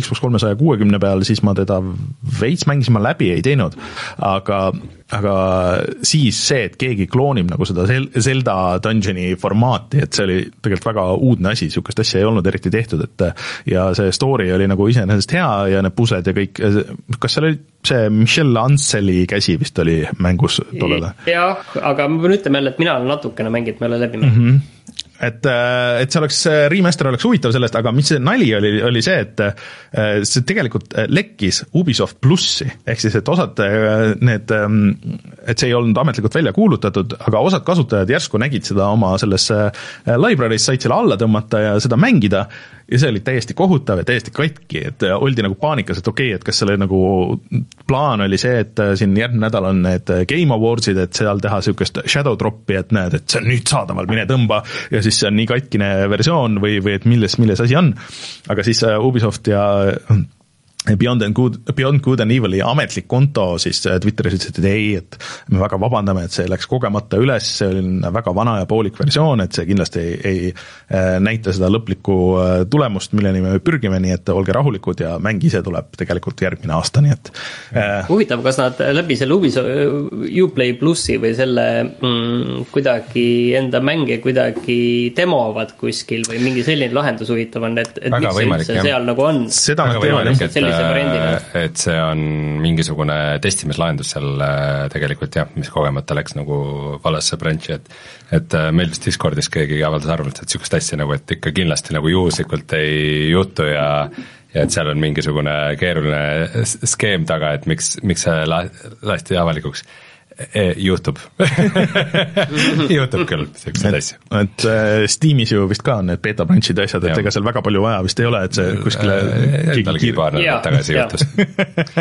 A: Xbox kolmesaja kuuekümne peal, siis ma teda veits mängisin, ma läbi ei teinud, aga aga siis see, et keegi kloonib nagu seda Zel- Zelda Dungeoni formaati, et see oli tegelikult väga uudne asi, niisugust asja ei olnud eriti tehtud, et ja see story oli nagu iseenesest hea ja need pusled ja kõik, kas seal oli see Michelle Anseli käsi vist oli mängus tollele?
C: jah, aga ma pean ütlema jälle, et mina olen natukene mänginud, ma ei ole läbi mänginud mm. -hmm
A: et, et see oleks, remaster oleks huvitav sellest, aga mis see nali oli, oli see, et äh, see tegelikult lekkis Ubisoft plussi, ehk siis, et osad äh, need, et see ei olnud ametlikult välja kuulutatud, aga osad kasutajad järsku nägid seda oma selles äh, library's, said selle alla tõmmata ja seda mängida ja see oli täiesti kohutav ja täiesti katki, et äh, oldi nagu paanikas, et okei okay,, et kas selle nagu plaan oli see, et äh, siin järgmine nädal on need äh, Game Awardsid, et seal teha niisugust shadow drop'i, et näed, et see on nüüd saadaval, mine tõmba ja siis see on nii katkine versioon või, või et milles, milles asi on. aga siis Ubisoft ja Beyond and Good, Beyond Good and Evil'i ametlik konto siis äh, Twitteris ütles, et ei, et me väga vabandame, et see läks kogemata üles, see on väga vana ja poolik versioon, et see kindlasti ei, ei äh, näita seda lõplikku äh, tulemust, milleni me pürgime, nii et olge rahulikud ja mäng ise tuleb tegelikult järgmine aasta, nii et
C: huvitav, kas nad läbi selle Ubisoft Uplay plussi või selle mm, kuidagi enda mänge kuidagi demovad kuskil või mingi selline lahendus huvitav on, et, et
B: Väga
C: miks see üldse seal nagu on?
A: seda nad teevad jah
B: et et see on mingisugune testimislahendus seal äh, tegelikult jah, mis kogemata läks nagu valesse branch'i, et et äh, meil vist Discordis keegi avaldas arvamust, et niisugust asja nagu, et ikka kindlasti nagu juhuslikult ei juhtu ja ja et seal on mingisugune keeruline skeem taga, et miks, miks see la- lasti avalikuks juhtub juhtub küll niisuguseid asju.
A: et äh, Steamis ju vist ka on need beta branch'id ja asjad, et ega seal väga palju vaja vist ei ole, et see kuskile keegi
B: Endalgi paar
C: Jaa,
B: nädalat tagasi juhtus.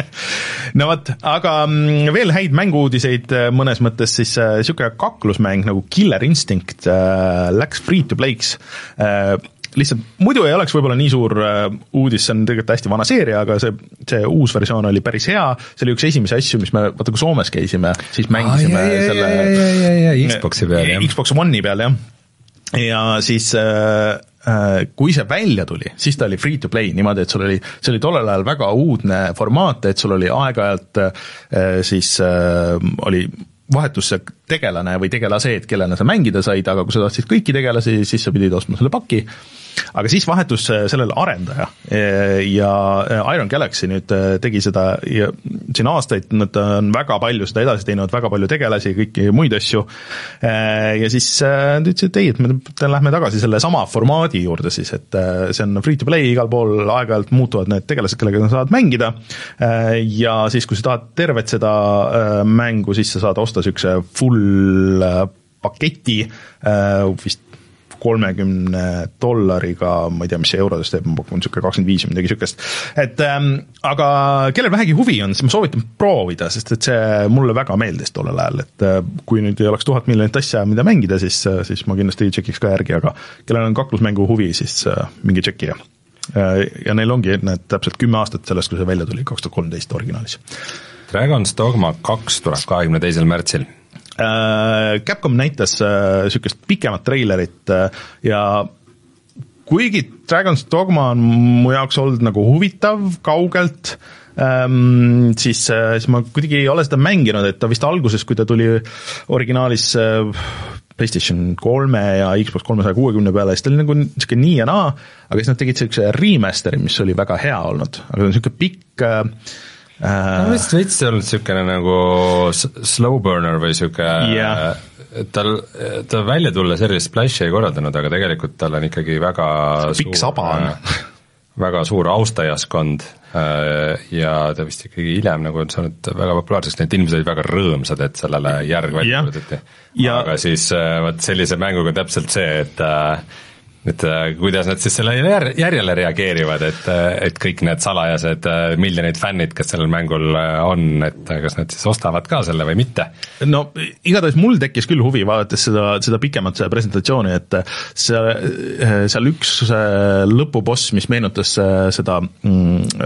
A: no vot, aga mm, veel häid mängu-uudiseid äh, mõnes mõttes siis niisugune kaklusmäng nagu Killer Instinct äh, läks free to play'ks äh, lihtsalt muidu ei oleks võib-olla nii suur äh, uudis, see on tegelikult hästi vana seeria, aga see, see uus versioon oli päris hea, see oli üks esimesi asju, mis me, vaata kui Soomes käisime, siis mängisime
B: jaa, jaa,
A: selle
B: jaa, jaa, jaa, jaa, Xbox'i peal, jah.
A: Xbox One'i peal jah, ja siis äh, äh, kui see välja tuli, siis ta oli free to play niimoodi, et sul oli, see oli tollel ajal väga uudne formaat, et sul oli aeg-ajalt äh, siis äh, oli vahetus see tegelane või tegelased, kellena sa mängida said, aga kui sa tahtsid kõiki tegelasi, siis sa pidid ostma selle paki aga siis vahetus sellele arendaja ja Iron Galaxy nüüd tegi seda ja siin aastaid nad on väga palju seda edasi teinud, väga palju tegelasi, kõiki muid asju, ja siis nad ütlesid, et ei, et me lähme tagasi selle sama formaadi juurde siis, et see on free to play igal pool, aeg-ajalt muutuvad need tegelased, kellega sa saad mängida, ja siis, kui sa tahad tervet seda mängu, siis sa saad osta niisuguse full paketi, vist kolmekümne dollariga, ma ei tea, mis see eurodes teeb, ma pakun niisugune kakskümmend viis või midagi niisugust. et ähm, aga kellel vähegi huvi on, siis ma soovitan proovida, sest et see mulle väga meeldis tollel ajal, et äh, kui nüüd ei oleks tuhat miljonit asja, mida mängida, siis, siis ma kindlasti tšekiks ka järgi, aga kellel on kaklusmängu huvi, siis äh, minge tšekkige. ja neil ongi need täpselt kümme aastat sellest, kui see välja tuli, kaks tuhat kolmteist originaalis.
B: Dragon's Dogma kaks tuleb kahekümne teisel märtsil
A: Capcom näitas niisugust pikemat treilerit ja kuigi Dragon's Dogma on mu jaoks olnud nagu huvitav kaugelt, ähm, siis, siis ma kuidagi ei ole seda mänginud, et ta vist alguses, kui ta tuli originaalis PlayStation kolme ja Xbox kolmesaja kuuekümne peale, siis ta oli nagu niisugune nii ja naa, aga siis nad tegid niisuguse remaster'i, mis oli väga hea olnud, aga niisugune pikk äh,
B: no vist veits olnud niisugune nagu slow burner või niisugune
A: yeah.
B: tal, ta välja tulles erilist splash'i ei korraldanud, aga tegelikult tal on ikkagi väga
A: pikk saba on
B: väga suur austajaskond ja ta vist ikkagi hiljem nagu on saanud väga populaarseks, et inimesed olid väga rõõmsad, et sellele järg välja kuulutati. aga siis vot sellise mänguga on täpselt see, et et äh, kuidas nad siis selle jär-, järjele reageerivad, et, äh, et kõik need salajased äh, miljonid fännid, kes sellel mängul on, et kas nad siis ostavad ka selle või mitte?
A: no igatahes mul tekkis küll huvi, vaadates seda, seda pikemat presentatsiooni, et see, seal üks lõpuboss, mis meenutas seda mm,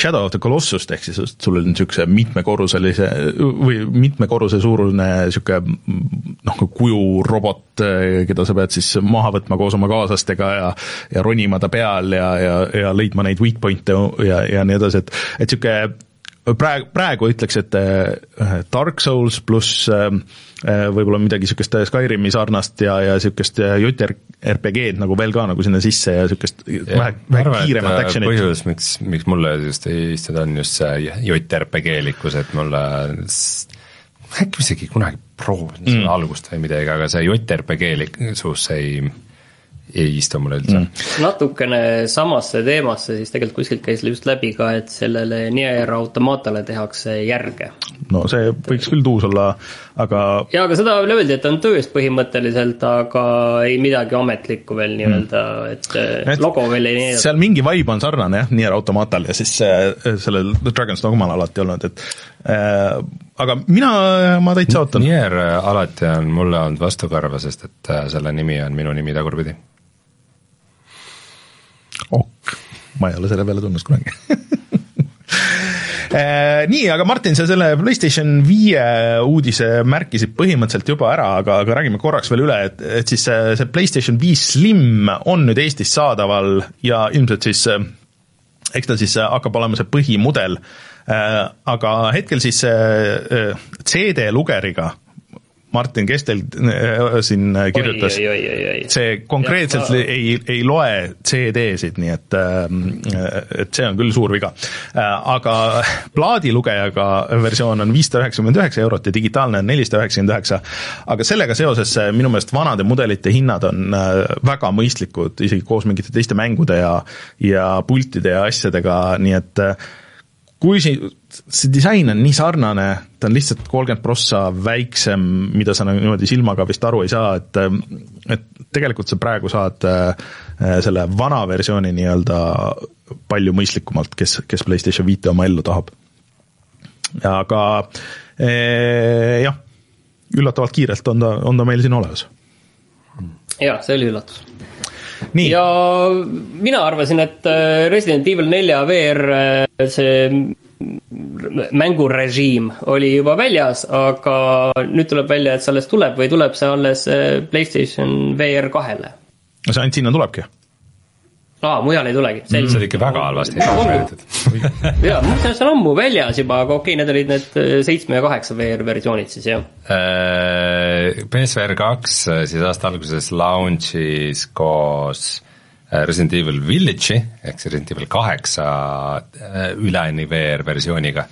A: Shadow of the Colossust, ehk siis sul oli niisuguse mitmekorruselise või mitme korruse suurune niisugune noh, kujurobot, keda sa pead siis maha võtma koos oma kaaslastega ja, ja ronima ta peal ja, ja, ja leidma neid weak point'e ja, ja nii edasi, et, et niisugune praegu, praegu ütleks, et äh, Dark Souls pluss äh, äh, võib-olla midagi niisugust Skyrimi sarnast ja, ja niisugust JRPG-d nagu veel ka nagu sinna sisse ja niisugust vähe, vähe kiiremat action'it.
B: põhjus, miks, miks mulle just ei istuda, on just see JRPG-likkus, et mulle äkki isegi kunagi proovisin mm. seda algust või midagi, aga see JRPG-likkus ei ei istu mulle üldse mm..
C: natukene samasse teemasse siis tegelikult kuskilt käis just läbi ka, et sellele Nier Automatale tehakse järge.
A: no see võiks küll tuus olla, aga
C: jaa, aga seda öeldi, et on töös põhimõtteliselt, aga ei midagi ametlikku veel nii-öelda mm., et, et logo veel ei
A: näidata. seal mingi vibe on sarnane jah, Nier Automatal ja siis äh, sellel Dragon's Dogmal alati olnud, et äh, aga mina, ma täitsa ootan.
B: Nier alati on mulle olnud vastukarva, sest et äh, selle nimi on minu nimi tagurpidi.
A: Ok, ma ei ole selle peale tulnud kunagi. Eh, nii, aga Martin, sa selle PlayStation viie uudise märkisid põhimõtteliselt juba ära, aga, aga räägime korraks veel üle, et, et siis see, see PlayStation viis Slim on nüüd Eestis saadaval ja ilmselt siis eks ta siis hakkab olema see põhimudel, eh, aga hetkel siis eh, CD-lugeriga Martin Kestel äh, siin kirjutas, see konkreetselt ja, ei, ei loe CD-sid, nii et, ähm, et see on küll suur viga. Äh, aga plaadilugejaga versioon on viissada üheksakümmend üheksa eurot ja digitaalne on nelisada üheksakümmend üheksa, aga sellega seoses äh, minu meelest vanade mudelite hinnad on väga mõistlikud, isegi koos mingite teiste mängude ja, ja pultide ja asjadega, nii et kui see, see disain on nii sarnane, ta on lihtsalt kolmkümmend prossa väiksem, mida sa nagu niimoodi silmaga vist aru ei saa, et et tegelikult sa praegu saad äh, selle vana versiooni nii-öelda palju mõistlikumalt, kes, kes PlayStation viite oma ellu tahab. aga eh, jah, üllatavalt kiirelt on ta, on ta meil siin olemas.
C: jaa, see oli üllatus Nii. ja mina arvasin, et äh, Resident Evil nelja VR äh, see mängurežiim oli juba väljas, aga nüüd tuleb välja, et see alles tuleb või tuleb see alles äh, Playstation VR kahele?
A: no see ainult sinna tulebki
C: aa, mujal ei tulegi,
B: selge. see oli ikka väga halvasti
C: räägitud. jaa, ma mõtlen, et see on ammu väljas juba, aga okei okay,, need olid need seitsme ja kaheksa VR versioonid siis, jah.
B: PSVR kaks siis aasta alguses launch'is koos Resident Evil Village'i ehk siis Resident Evil kaheksa äh, üleni VR versiooniga.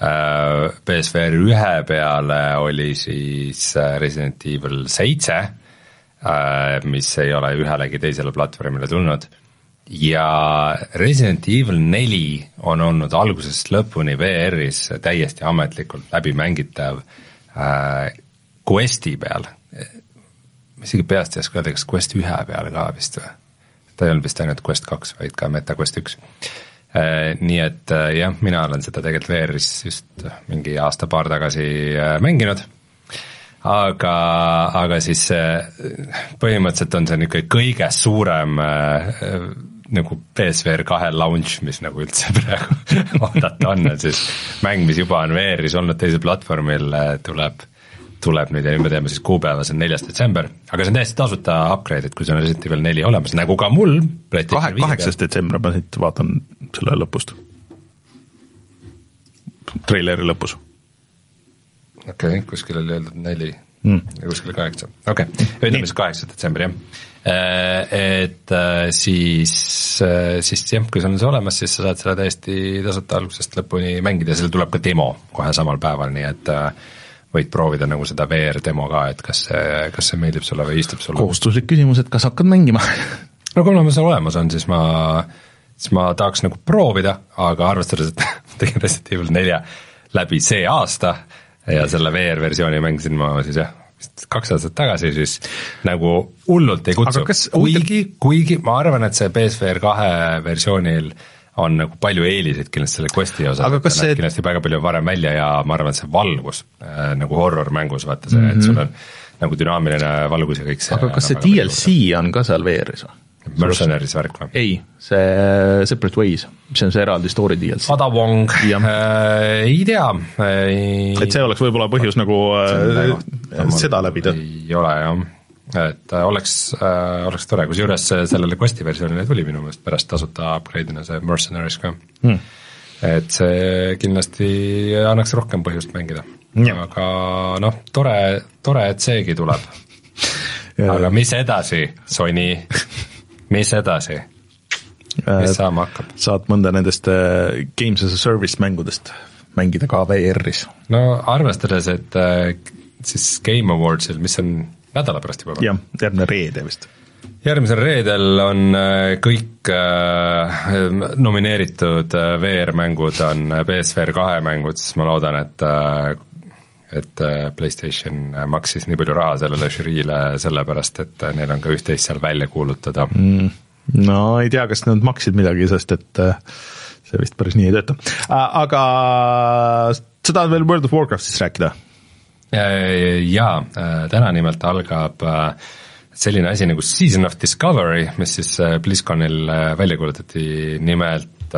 B: PSVR ühe peale oli siis äh, Resident Evil seitse, mis ei ole ühelegi teisele platvormile tulnud ja Resident Evil neli on olnud algusest lõpuni VR-is täiesti ametlikult läbimängitav äh, Questi peal. ma isegi peast ei oska öelda, kas Quest ühe peal ka vist või? ta ei olnud vist ainult Quest kaks, vaid ka MetaQuest üks äh,. Nii et äh, jah, mina olen seda tegelikult VR-is just mingi aasta-paar tagasi äh, mänginud aga, aga siis põhimõtteliselt on see niisugune kõige suurem äh, nagu PSVR kahe launch, mis nagu üldse praegu oodata on, et siis mäng, mis juba on VR-is olnud teisel platvormil, tuleb, tuleb nüüd ja nüüd me teame siis kuupäeva, see on neljas detsember, aga see on täiesti tasuta upgrade, et kui sul on Resident Evil neli olemas, nagu ka mul.
A: kahe, kaheksas detsember, ma siit vaatan selle lõpust. treileri lõpus.
B: okei okay,, kuskil oli öeldud neli mm. ja kuskil kaheksa, okei okay., ütleme siis kaheksas detsember, jah Äh, et äh, siis, äh, siis jah, kui sul on see olemas, siis sa saad selle täiesti tasuta algusest lõpuni mängida ja seal tuleb ka demo kohe samal päeval, nii et võid proovida nagu seda VR demo ka, et kas see, kas see meeldib sulle või istub sulle.
A: kohustuslik küsimus, et kas hakkad mängima
B: no kuna mul see olemas on, siis ma, siis ma tahaks nagu proovida, aga arvestades, et tegin Resident Evil nelja läbi see aasta ja selle VR versiooni mängisin ma siis jah, kaks aastat tagasi, siis nagu hullult ei kutsu, kuigi, kuigi ma arvan, et see PSVR kahe versioonil on nagu palju eeliseid kindlasti selle Questi osas, et ta see... kindlasti väga palju varem välja ja ma arvan, et see valgus äh, nagu horror mängus, vaata see mm, -hmm. et sul mhm. on nagu dünaamiline valgus ja kõik see
A: aga kas see DLC on ka seal VR-is või?
B: Mercenaries värk või?
A: ei, see Separate Ways, mis on see eraldi story DLC.
B: Padawong äh,, ei tea.
A: Ei.... et see oleks võib-olla põhjus nagu äh, seda läbida?
B: ei ole jah, et äh, oleks äh,, oleks tore, kusjuures sellele Questi versioonile tuli minu meelest pärast tasuta upgrade'ina see Mercenaries ka. Hmm.. et see kindlasti annaks rohkem põhjust mängida, aga noh, tore, tore, et seegi tuleb. Aga mis edasi, Sony mis edasi? mis äh, saama hakkab?
A: saad mõnda nendest äh, Games as a Service mängudest mängida ka VR-is.
B: no arvestades, et äh, siis Game Awardsil, mis on nädala pärast juba?
A: jah, järgmine reede vist.
B: järgmisel reedel on kõik nomineeritud VR-mängud on BSVR kahe mängud, siis ma loodan, et et PlayStation maksis nii palju raha sellele žüriile sellepärast, et neil on ka üht-teist seal välja kuulutada
A: mm no ei tea, kas nad maksid midagi, sest et äh, see vist päris nii ei tööta. aga sa tahad veel World of Warcraftist rääkida?
B: Äh, jaa, äh, täna nimelt algab selline asi nagu Season of Discovery, mis siis BlizzConil välja kuulutati, nimelt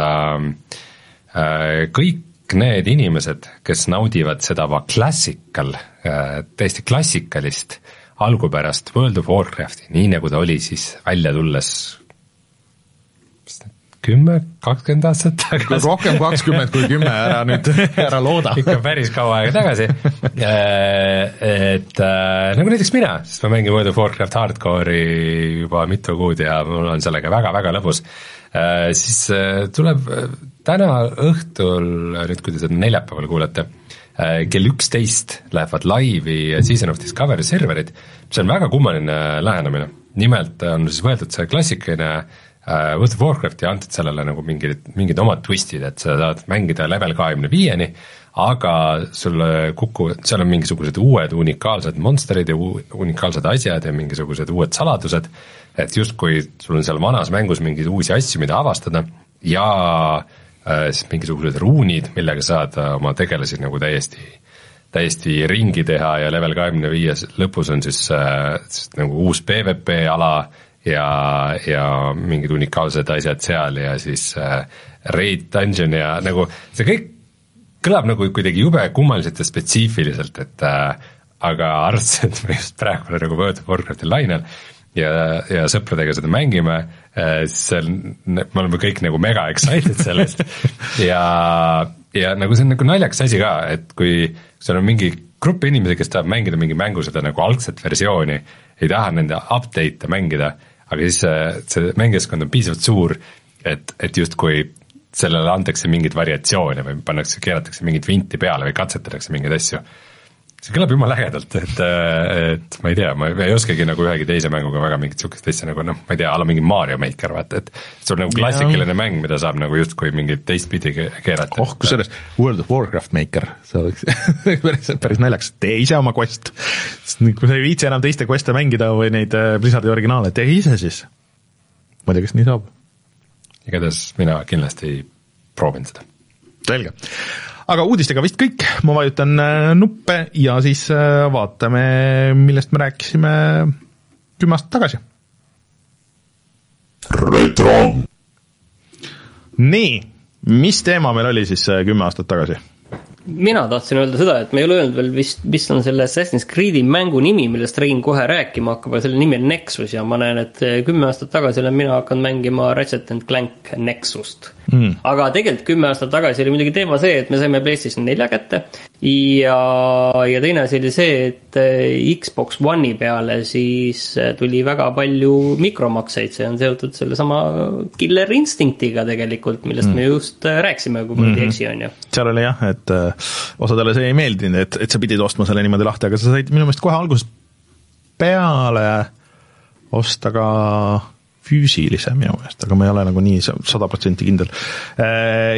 B: kõik need inimesed, kes naudivad seda classical, täiesti klassikalist algupärast World of Warcrafti, nii nagu ta oli siis välja tulles kümme, kakskümmend aastat tagasi.
A: rohkem kakskümmend kui kümme, ära nüüd, ära looda.
B: ikka päris kaua aega tagasi. Äh, et äh, nagu näiteks mina, sest ma mängin World of Warcraft hardcore'i juba mitu kuud ja mul on sellega väga-väga lõbus. Äh, siis tuleb täna õhtul, nüüd kui te seda neljapäeval kuulete, kell üksteist lähevad laivi Season of Discovery serverid, mis on väga kummaline lähenemine. nimelt on siis võetud see klassikaline Äh, World of Warcrafti antud sellele nagu mingid, mingid omad twistid, et sa saad mängida level kahekümne viieni, aga sul kuku-, seal on mingisugused uued unikaalsed monsterid ja unikaalsed asjad ja mingisugused uued saladused, et justkui sul on seal vanas mängus mingeid uusi asju, mida avastada ja äh, siis mingisugused ruunid, millega saad äh, oma tegelasi nagu täiesti täiesti ringi teha ja level kahekümne viies lõpus on siis, äh, siis nagu uus PVP ala ja, ja mingid unikaalsed asjad seal ja siis äh, Raid Dungeon ja nagu see kõik kõlab nagu kuidagi jube kummaliselt ja spetsiifiliselt, et äh, aga arvestades, et me just praegu oleme nagu World of Warcrafti lainel ja, ja sõpradega seda mängime äh,, siis see on, me oleme kõik nagu mega excited sellest ja, ja nagu see on nagu naljakas asi ka, et kui sul on mingi grupp inimesi, kes tahab mängida mingi mängu seda nagu algset versiooni, ei taha nende update'e mängida aga siis see, see mängijastkond on piisavalt suur, et, et justkui sellele antakse mingeid variatsioone või pannakse, keeratakse mingit vinti peale või katsetatakse mingeid asju. See kõlab jumala ägedalt, et, et ma ei tea, ma ei oskagi nagu ühegi teise mänguga väga mingit sihukest asja nagu noh, ma ei tea, a la mingi Mario Maker vaata, et see on nagu klassikaline mäng, mida saab nagu justkui mingit teistpidi ke- keerata.
A: oh, kusjuures World of Warcraft Maker, see oleks päris, päris naljakas, tee ise oma quest. kui sa ei viitsi enam teiste quest'e mängida või neid äh, Blizzardi originaale, tee ise siis. ma ei tea, kas nii saab.
B: igatahes mina kindlasti proovin seda.
A: selge. Aga uudistega vist kõik, ma vajutan äh, nuppe ja siis äh, vaatame, millest me rääkisime kümme aastat tagasi.
F: retro,
A: nii, mis teema meil oli siis äh, kümme aastat tagasi?
C: mina tahtsin öelda seda, et me ei ole öelnud veel vist, mis on selle Assassin's Creed'i mängu nimi, millest Rein kohe rääkima hakkab, aga selle nimi on Nexus ja ma näen, et kümme aastat tagasi olen mina hakanud mängima Ratchet and Clank Nexust mm.. aga tegelikult kümme aastat tagasi oli muidugi teema see, et me saime PlayStation nelja kätte ja, ja teine asi oli see, et eh, Xbox One'i peale siis eh, tuli väga palju mikromakseid, see on seotud sellesama Killer Instinctiga tegelikult, millest mm. me just eh, rääkisime, kui ma nüüd ei eksi, on ju
A: seal oli jah, et osadele see ei meeldinud, et, et sa pidid ostma selle niimoodi lahti, aga sa said minu meelest kohe algusest peale osta ka füüsilise minu meelest, aga ma ei ole nagu nii sa- sada protsenti kindel.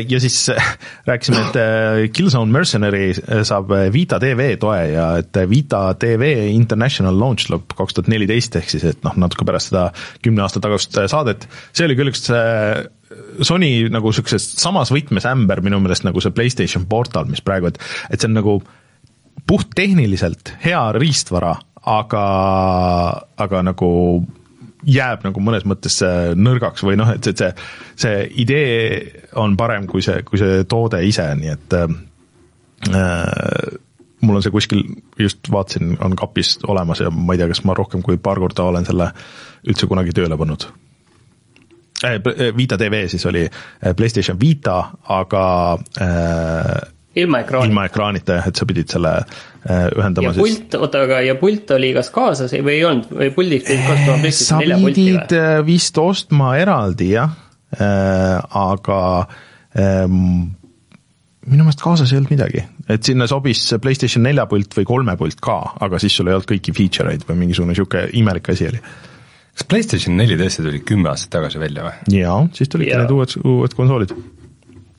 A: ja siis äh, rääkisime, et äh, Killzone Mercenary saab Vita tv toe ja et Vita tv International launch lõpp kaks tuhat neliteist, ehk siis et noh, natuke pärast seda kümne aasta tagust saadet, see oli küll üks äh, Sony nagu sihukeses samas võtmes ämber minu meelest nagu see Playstation Portal, mis praegu, et, et see on nagu puhttehniliselt hea riistvara, aga, aga nagu jääb nagu mõnes mõttes äh, nõrgaks või noh, et see, see, see idee on parem kui see, kui see toode ise, nii et äh, äh, mul on see kuskil, just vaatasin, on kapis olemas ja ma ei tea, kas ma rohkem kui paar korda olen selle üldse kunagi tööle pannud äh,. Vita tv siis oli Playstation Vita, aga äh,
C: ilma ekraani.
A: ilma ekraanita jah, et sa pidid selle äh, ühendama
C: ja
A: siis
C: pult, oota, aga ja pult oli kas kaasas või ei olnud või puldiks pidid kasutama
A: sa
C: PlayStation nelja pulti või
A: pidid? äh, vist ostma eraldi jah, aga ähm, minu meelest kaasas ei olnud midagi, et sinna sobis see PlayStation nelja pult või kolme pult ka, aga siis sul ei olnud kõiki feature eid või mingisugune sihuke imelik asi oli.
B: kas PlayStation neli tõesti tuli kümme aastat tagasi välja või?
A: jaa, siis tulidki need uued, uued konsoolid.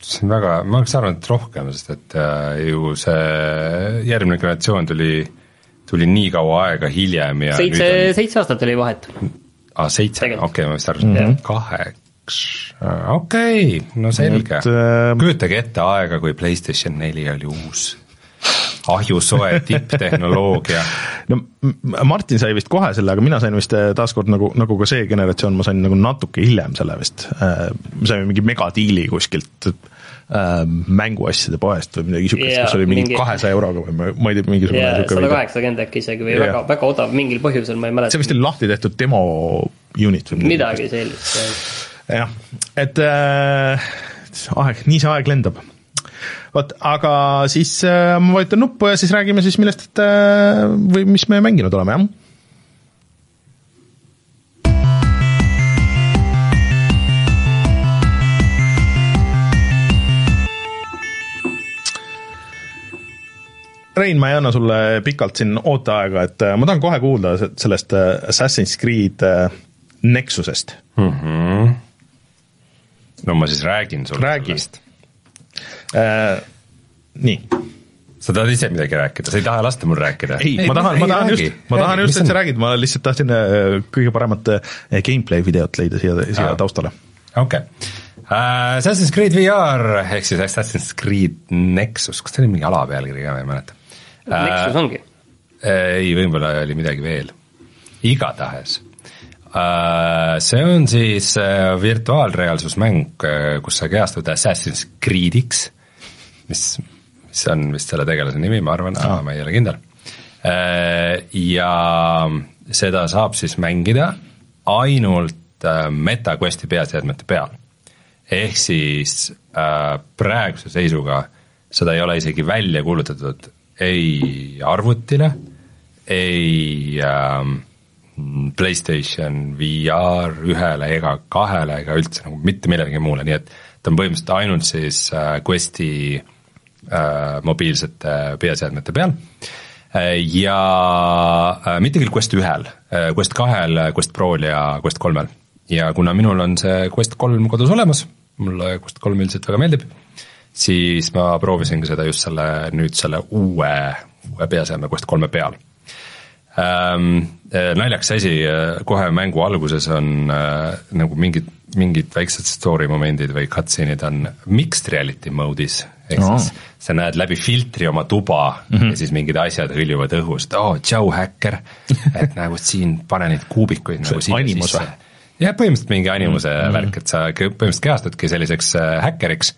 B: See on väga, ma oleks arvanud, et rohkem, sest et äh, ju see järgmine generatsioon tuli, tuli nii kaua aega hiljem ja
C: seitse seitse aastat oli vahet.
B: on ah, seitse, okei, ma vist arvasin mm -hmm. kaheks, okei, no selge
A: äh,.
B: kujutage ette aega, kui PlayStation neli oli uus, ahjusoe tipptehnoloogia
A: no Martin sai vist kohe selle, aga mina sain vist äh, taaskord nagu, nagu ka see generatsioon, ma sain nagu natuke hiljem selle vist. me saime mingi megadiili kuskilt äh, mänguasjade poest või midagi siukest,
C: Jaa,
A: kus oli mingi kahesaja euroga või ma, ma ei tea, mingisugune
C: ja
A: siuke
C: sada kaheksakümmend äkki isegi või
A: Jah.
C: väga, väga odav mingil põhjusel, ma ei mäleta
A: see. vist oli lahti tehtud demo unit või
C: midagi sellist,
A: jah, et äh, aeg, nii see aeg lendab. vot, aga siis äh, ma vajutan nuppu ja siis räägime siis millest äh, või mis me mänginud oleme, jah Rein, ma ei anna sulle pikalt siin ooteaega, et äh, ma tahan kohe kuulda se- sellest äh, Assassin's Creed äh, Nexusest.
B: no ma siis räägin sulle
A: Räägi.
B: sellest.
A: Äh, nii,
B: sa tahad ise midagi rääkida, sa ei taha lasta mul rääkida?
A: ei, ma tahan, ma tahan just, ma tahan just, et sa räägid, ma lihtsalt tahtsin kõige paremat gameplay videot leida siia, siia
B: Aa.
A: taustale.
B: okei okay. Assassin's Creed VR ehk siis Assassin's Creed Nexus, kas tal oli mingi alapealkiri ka, ma ei mäleta
C: Nexus. ongi.
B: ei, võib-olla oli midagi veel, igatahes uh, see on siis uh, virtuaalreaalsusmäng, kus sa kehastud Assassin's Creed'iks, mis, mis on vist selle tegelase nimi, ma arvan ah., ma ei ole kindel uh,. ja seda saab siis mängida ainult uh, MetaQuesti peaseadmete peal. ehk siis uh, praeguse seisuga seda ei ole isegi välja kuulutatud ei arvutile, ei ähm, Playstation VR ühele ega kahele ega üldse nagu mitte millelegi muule, nii et ta on põhimõtteliselt ainult siis äh, Questi äh, mobiilsete peaseadmete peal äh, ja äh, mitte küll Quest ühel äh,, Quest kahel, Quest Prol ja Quest kolmel. ja kuna minul on see Quest kolm kodus olemas, mulle Quest kolm üldiselt väga meeldib, siis ma proovisingi seda just selle, nüüd selle uue, uue peaseadme Quest kolme peal ähm,. Naljakas asi, kohe mängu alguses on äh, nagu mingid, mingid väiksed story momendid või cutscene'id on mixed reality mode'is. ehk
A: Oo.
B: siis sa näed läbi filtri oma tuba mm -hmm. ja siis mingid asjad hõljuvad õhust, oo oh, tšau häkker, et nagu siin pane neid kuubikuid nagu sinna sisse jah, põhimõtteliselt mingi animuse mm -hmm. värk, et sa põhimõtteliselt kehastudki selliseks äh, häkkeriks,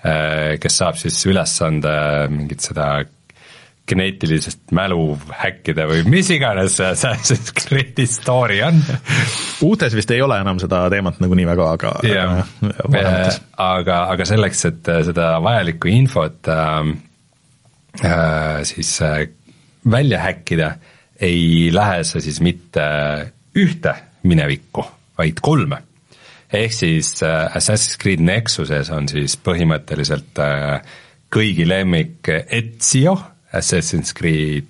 B: kes saab siis ülesande mingit seda geneetilisest mälu häkkida või mis iganes see Assassin's Creed'i story on.
A: uutes vist ei ole enam seda teemat nagunii väga, aga
B: jah,
A: aga vanemates.
B: aga, aga selleks, et äh, seda vajalikku infot äh, äh, siis äh, välja häkkida, ei lähe sa siis mitte ühte minevikku, vaid kolme. Ehk siis äh, Assassin's Creed Nexuses on siis põhimõtteliselt äh, kõigi lemmik Ezio Assassin's Creed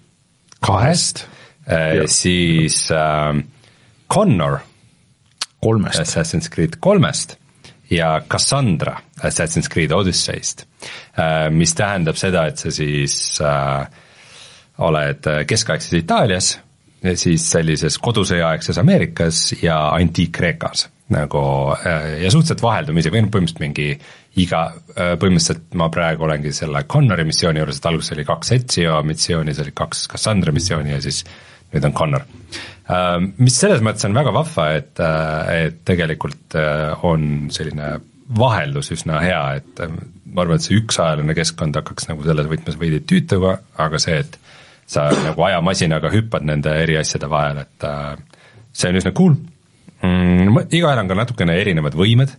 B: kahest,
A: Jah.
B: siis äh, Connor
A: kolmest,
B: Assassin's Creed kolmest ja Cassandra Assassin's Creed Odyssey'st, mis tähendab seda, et sa siis äh, oled keskaegses Itaalias, siis sellises kodusõjaaegses Ameerikas ja antiik-Kreekas nagu äh, ja suhteliselt vaheldumisi või noh, põhimõtteliselt mingi iga, põhimõtteliselt ma praegu olengi selle Connori missiooni juures, et alguses oli kaks Ezio missiooni, siis oli kaks Cassandra missiooni ja siis nüüd on Connor. Mis selles mõttes on väga vahva, et, et tegelikult äh, on selline vaheldus üsna hea, et äh, ma arvan, et see üksajaline keskkond hakkaks nagu selles võtmes veidi tüütuga, aga see, et sa nagu ajamasinaga hüppad nende eri asjade vahel, et äh, see on üsna cool mm,. igaühel on ka natukene erinevad võimed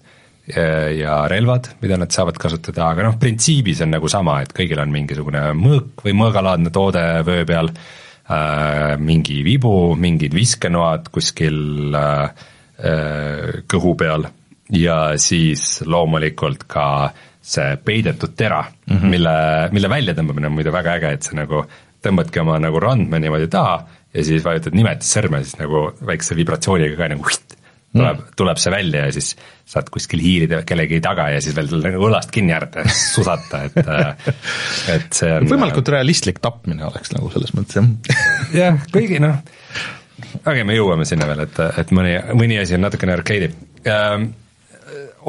B: ja- ja relvad, mida nad saavad kasutada, aga noh, printsiibis on nagu sama, et kõigil on mingisugune mõõk või mõõgalaadne toode vöö peal äh,, mingi vibu, mingid viskenoad kuskil äh, äh, kõhu peal ja siis loomulikult ka see peidetud tera mm, -hmm. mille, mille väljatõmbamine on muidu väga äge, et sa nagu tõmbadki oma nagu randme niimoodi taha ja siis vajutad nimetissõrme, siis nagu väikse vibratsiooniga ka nagu tuleb mm., tuleb see välja ja siis saad kuskil hiirida kellegi taga ja siis veel nagu õlast kinni haarata ja susata, et et see on
A: võimalikult realistlik tapmine oleks nagu selles mõttes jah.
B: jah, kõigi noh, aga me jõuame sinna veel, et, et mõni, mõni asi on natukene arcade'i ähm,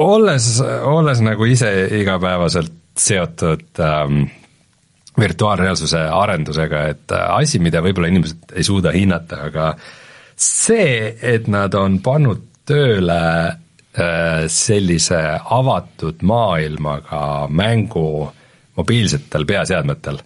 B: olles, olles nagu ise igapäevaselt seotud ähm, virtuaalreaalsuse arendusega, et äh, asi, mida võib-olla inimesed ei suuda hinnata, aga see, et nad on pannud tööle äh, sellise avatud maailmaga mängu mobiilsetel peaseadmetel,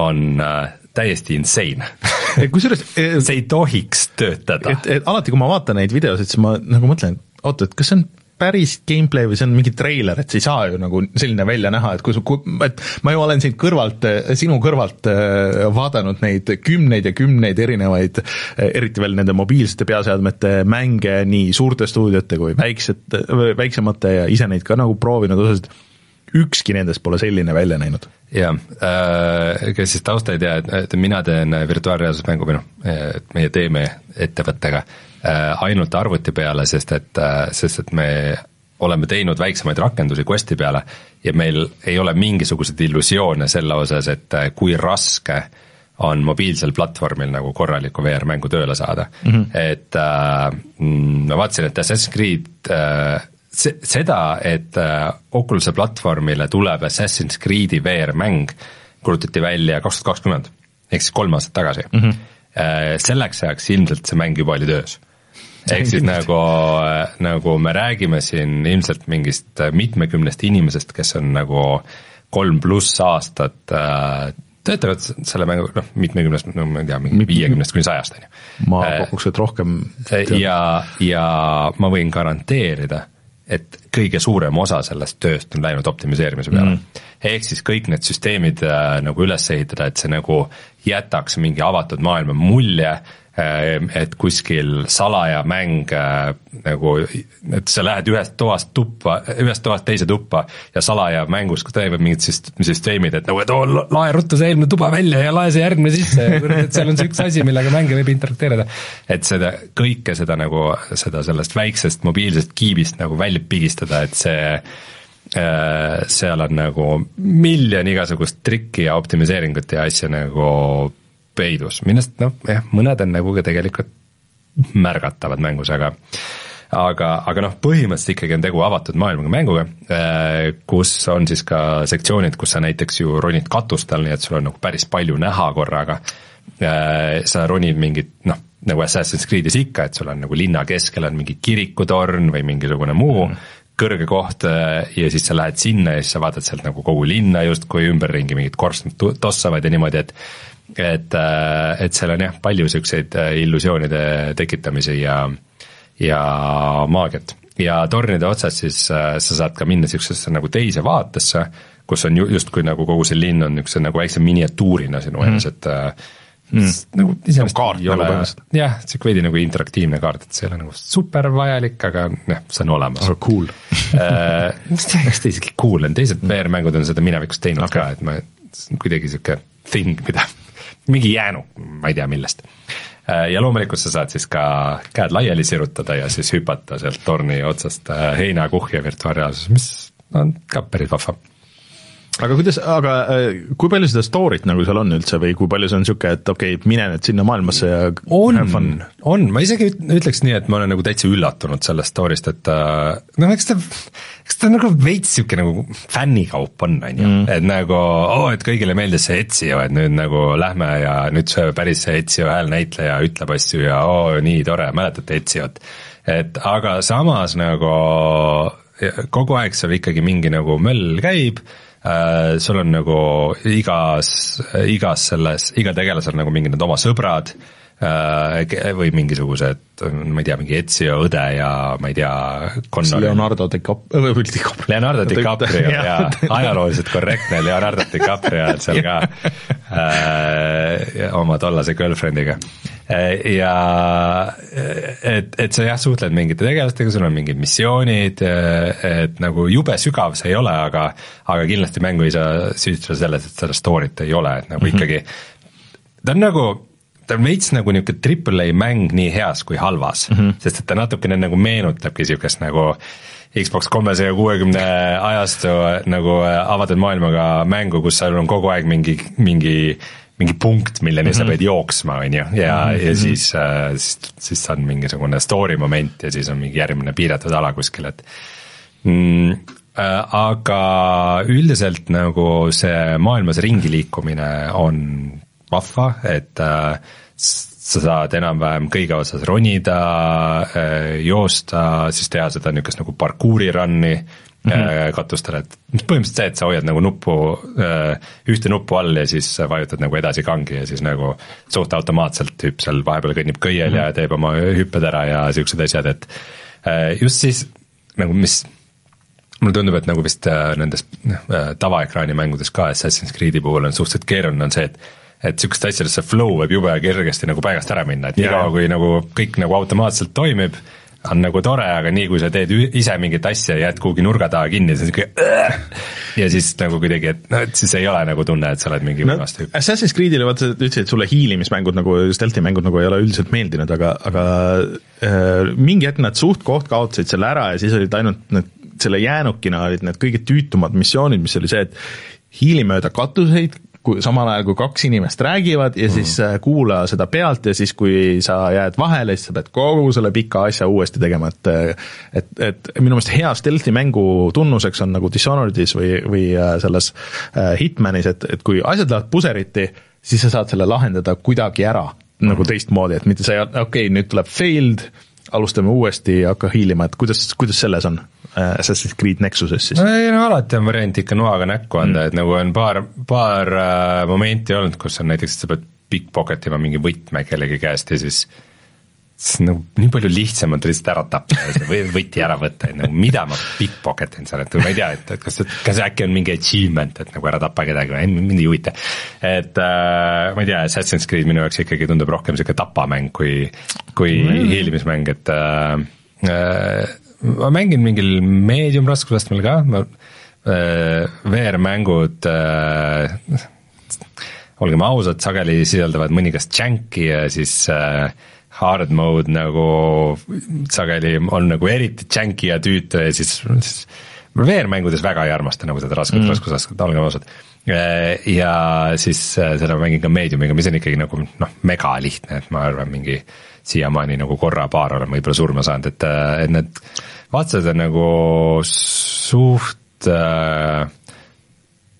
B: on äh, täiesti insane
A: kusjuures
B: see ei tohiks töötada.
A: et, et alati, kui ma vaatan neid videosid, siis ma nagu mõtlen, et oota, et kas see on päris gameplay või see on mingi treiler, et see ei saa ju nagu selline välja näha, et kui sa, et ma ju olen sind kõrvalt, sinu kõrvalt äh, vaadanud neid kümneid ja kümneid erinevaid, eriti veel nende mobiilsete peaseadmete mänge, nii suurte stuudiote kui väiksete, väiksemate ja ise neid ka nagu proovinud osasid, ükski nendest pole selline välja näinud.
B: Jah äh,, kes siis tausta ei tea, et, mina teen virtuaalreaalsusmängu või noh, et meie teeme ettevõttega. äh, ainult arvuti peale, sest et äh,, sest et me oleme teinud väiksemaid rakendusi Questi peale ja meil ei ole mingisuguseid illusioone selle osas, et äh, kui raske on mobiilsel platvormil nagu korralikku VR-mängu tööle saada mm. -hmm. et äh, ma vaatasin, et Assassin's Creed äh, see, seda, et äh, Oculus'e platvormile tuleb Assassin's Creed'i VR-mäng, kuulutati välja kaks tuhat kakskümmend, ehk siis kolm aastat tagasi mm. -hmm. Selleks ajaks ilmselt see mäng juba oli töös. Ehk siis nagu, nagu me räägime siin ilmselt mingist mitmekümnest inimesest, kes on nagu kolm pluss aastat äh, töötavad selle mängu, noh, mitmekümnest, no ma ei tea, mingi viiekümnest kuni sajast, on ju.
A: ma pakuks, et rohkem
B: ja, ja ma võin garanteerida, et kõige suurem osa sellest tööst on läinud optimiseerimise peale mm.. ehk siis kõik need süsteemid äh, nagu üles ehitada, et see nagu jätaks mingi avatud maailma mulje äh,, et kuskil salaja mäng äh, nagu, et sa lähed ühest toast tuppa, ühest toast teise tuppa ja salaja mängus teevad mingid süsteemid, et nagu, et oo, lae ruttu see eelmine tuba välja ja lae see järgmine sisse ja kuradi, et seal on see üks asi, millega mängija võib interakteerida. et seda, kõike seda nagu, seda sellest väiksest mobiilsest kiibist nagu välja pigistada, et see äh, seal on nagu miljon igasugust trikki ja optimiseeringut ja asja nagu peidus, millest noh, jah, mõned on nagu ka tegelikult märgatavad mängus, aga aga, aga noh, põhimõtteliselt ikkagi on tegu avatud maailmaga mänguga, äh, kus on siis ka sektsioonid, kus sa näiteks ju ronid katustel, nii et sul on nagu päris palju näha korraga. Äh, sa ronid mingit noh, nagu Assassin's Creed'is ikka, et sul on nagu linna keskel on mingi kirikutorn või mingisugune muu mm. Kõrge koht ja siis sa lähed sinna ja siis sa vaatad sealt nagu kogu linna justkui ümberringi mingid korstnad tossavad ja niimoodi, et et, äh, et seal on jah, palju siukseid äh, illusioonide tekitamisi ja, ja maagiat. ja tornide otsas siis äh, sa saad ka minna siuksesse nagu teise vaatesse, kus on ju justkui nagu kogu see linn on niisuguse nagu väikse miniatuurina sinu mhm. ees mm., et Mm. nagu iseenesest
A: kaart
B: ei
A: nagu
B: jah, sihuke veidi nagu interaktiivne kaart, et see ei ole nagu super vajalik, aga noh, see on olemas.
A: aga cool
B: mis ta, eks ta isegi cool on, teised VR-mängud on seda minevikus teinud okay. ka, et ma, kuidagi sihuke thing, mida mingi jäänuk, ma ei tea millest. Äh, ja loomulikult sa saad siis ka käed laiali sirutada ja siis hüpata sealt torni otsast äh, heinakuhja virtuaalreaalsuses, mis on ka päris vahva
A: aga kuidas, aga äh, kui palju seda story't nagu seal on üldse või kui palju see on niisugune, et okei okay,, mine nüüd sinna maailmasse ja
B: on, on, ma isegi ütleks nii, et ma olen nagu täitsa üllatunud sellest story'st, et äh, noh, eks ta, eks ta nagu veits niisugune nagu fännikaup on, on ju, mm. et nagu oo oh,, et kõigile meeldis see Ezio, et nüüd nagu lähme ja nüüd see päris see Ezio häälnäitleja ütleb asju ja oo oh,, nii tore, mäletate Eziot. et aga samas nagu kogu aeg seal ikkagi mingi nagu möll käib Äh, sul on nagu igas, igas selles, igal tegelasel nagu mingid need oma sõbrad äh, või mingisugused, ma ei tea, mingi Ezio õde ja ma ei tea.
A: Leonardo DiCaprio, või DiCaprio.
B: Leonardo DiCaprio ja ajalooliselt korrektne Leonardo DiCaprio on seal ka äh, oma tollase girlfriend'iga ja et, et sa jah, suhtled mingite tegelastega, sul on mingid missioonid, et nagu jube sügav see ei ole, aga aga kindlasti mängu ei saa süüdistada selles, et seda story't ei ole, et nagu mm -hmm. ikkagi ta on nagu, ta on veits nagu niisugune triple A mäng nii heas kui halvas mm, -hmm. sest et ta natukene nagu meenutabki niisugust nagu Xbox kolmesaja kuuekümne ajastu nagu avatud maailmaga mängu, kus seal on kogu aeg mingi, mingi mingi punkt, milleni mm -hmm. sa mhm. pead jooksma, on ju, ja mm, -hmm. ja siis äh,, siis, siis on mingisugune story moment ja siis on mingi järgmine piiratud ala kuskil, et mm, äh, aga üldiselt nagu see maailmas ringi liikumine on vahva, et äh, sa saad enam-vähem kõige otsas ronida äh,, joosta, siis teha seda niisugust nagu parkour'i run'i mm -hmm. katustele, et põhimõtteliselt see, et sa hoiad nagu nuppu, äh, ühte nuppu all ja siis vajutad nagu edasi kangi ja siis nagu suht automaatselt hüpp seal vahepeal kõnnib köiel mm -hmm. ja teeb oma hüpped ära ja siuksed asjad, et äh, just siis nagu mis mulle tundub, et nagu vist nendes tavaekraani mängudes ka Assassin's Creed'i puhul on suhteliselt keeruline, on see, et et sihukeste asjades see flow võib jube kergesti nagu paigast ära minna, et niikaua kui nagu kõik nagu automaatselt toimib on nagu tore, aga nii kui sa teed ise mingit asja ja jääd kuhugi nurga taha kinni, siis on sihuke ja siis nagu kuidagi, et noh, et siis ei ole nagu tunne, et sa oled mingi
A: no, vastu. Assassin's Creed'ile vaata, sa ütlesid, et sulle hiilimismängud nagu, stealth'i mängud nagu ei ole üldiselt meeldinud, aga, aga äh, mingi hetk nad suht koht kaotasid selle ära ja siis olid ainult need, selle jäänukina olid need kõige tüütumad missioonid, mis oli see, et hiili mööda katuseid, kui samal ajal, kui kaks inimest räägivad ja siis mm. kuula seda pealt ja siis, kui sa jääd vahele, siis sa pead kogu selle pika asja uuesti tegema, et et, et minu meelest hea stealth'i mängu tunnuseks on nagu Dishonored'is või, või äh, selles äh, Hitmanis, et, et kui asjad lähevad puseriti, siis sa saad selle lahendada kuidagi ära mm. nagu teistmoodi, et mitte sa ei, okei okay,, nüüd tuleb failed, alustame uuesti ja hakka hiilima, et kuidas, kuidas selles on? Äh, Assassin's Creed Nexuses siis?
B: no ei no alati on variant ikka noaga näkku anda mm., et nagu on paar, paar äh, momenti olnud, kus on näiteks, et sa pead pickpocket ima mingi võtme kellegi käest ja siis on nagu nii palju lihtsam on ta lihtsalt ära tappa ja seda võti ära võtta, et nagu mida ma pickpocket in seal, et ma ei tea, et, et kas, kas äkki on mingi achievement, et nagu ära tapa kedagi või mind ei huvita. et äh, ma ei tea, Assassin's Creed minu jaoks ikkagi tundub rohkem sihuke tapamäng kui, kui mm. hiilimismäng, et äh, äh, ma mängin mingil medium raskusastmel ka, ma äh, VR-mängud äh, olgem ausad, sageli sisaldavad mõningast džänki ja siis äh, hard mode nagu sageli on nagu eriti džänki ja tüütu ja siis, siis VR-mängudes väga ei armasta nagu seda rasket mm. raskusastet, olgem ausad. ja siis äh, seda ma mängin ka Mediumiga, mis on ikkagi nagu noh, megalihtne, et ma arvan, mingi siiamaani nagu korra-paar olen võib-olla surma saanud, et, äh, et need vastased on nagu suht äh,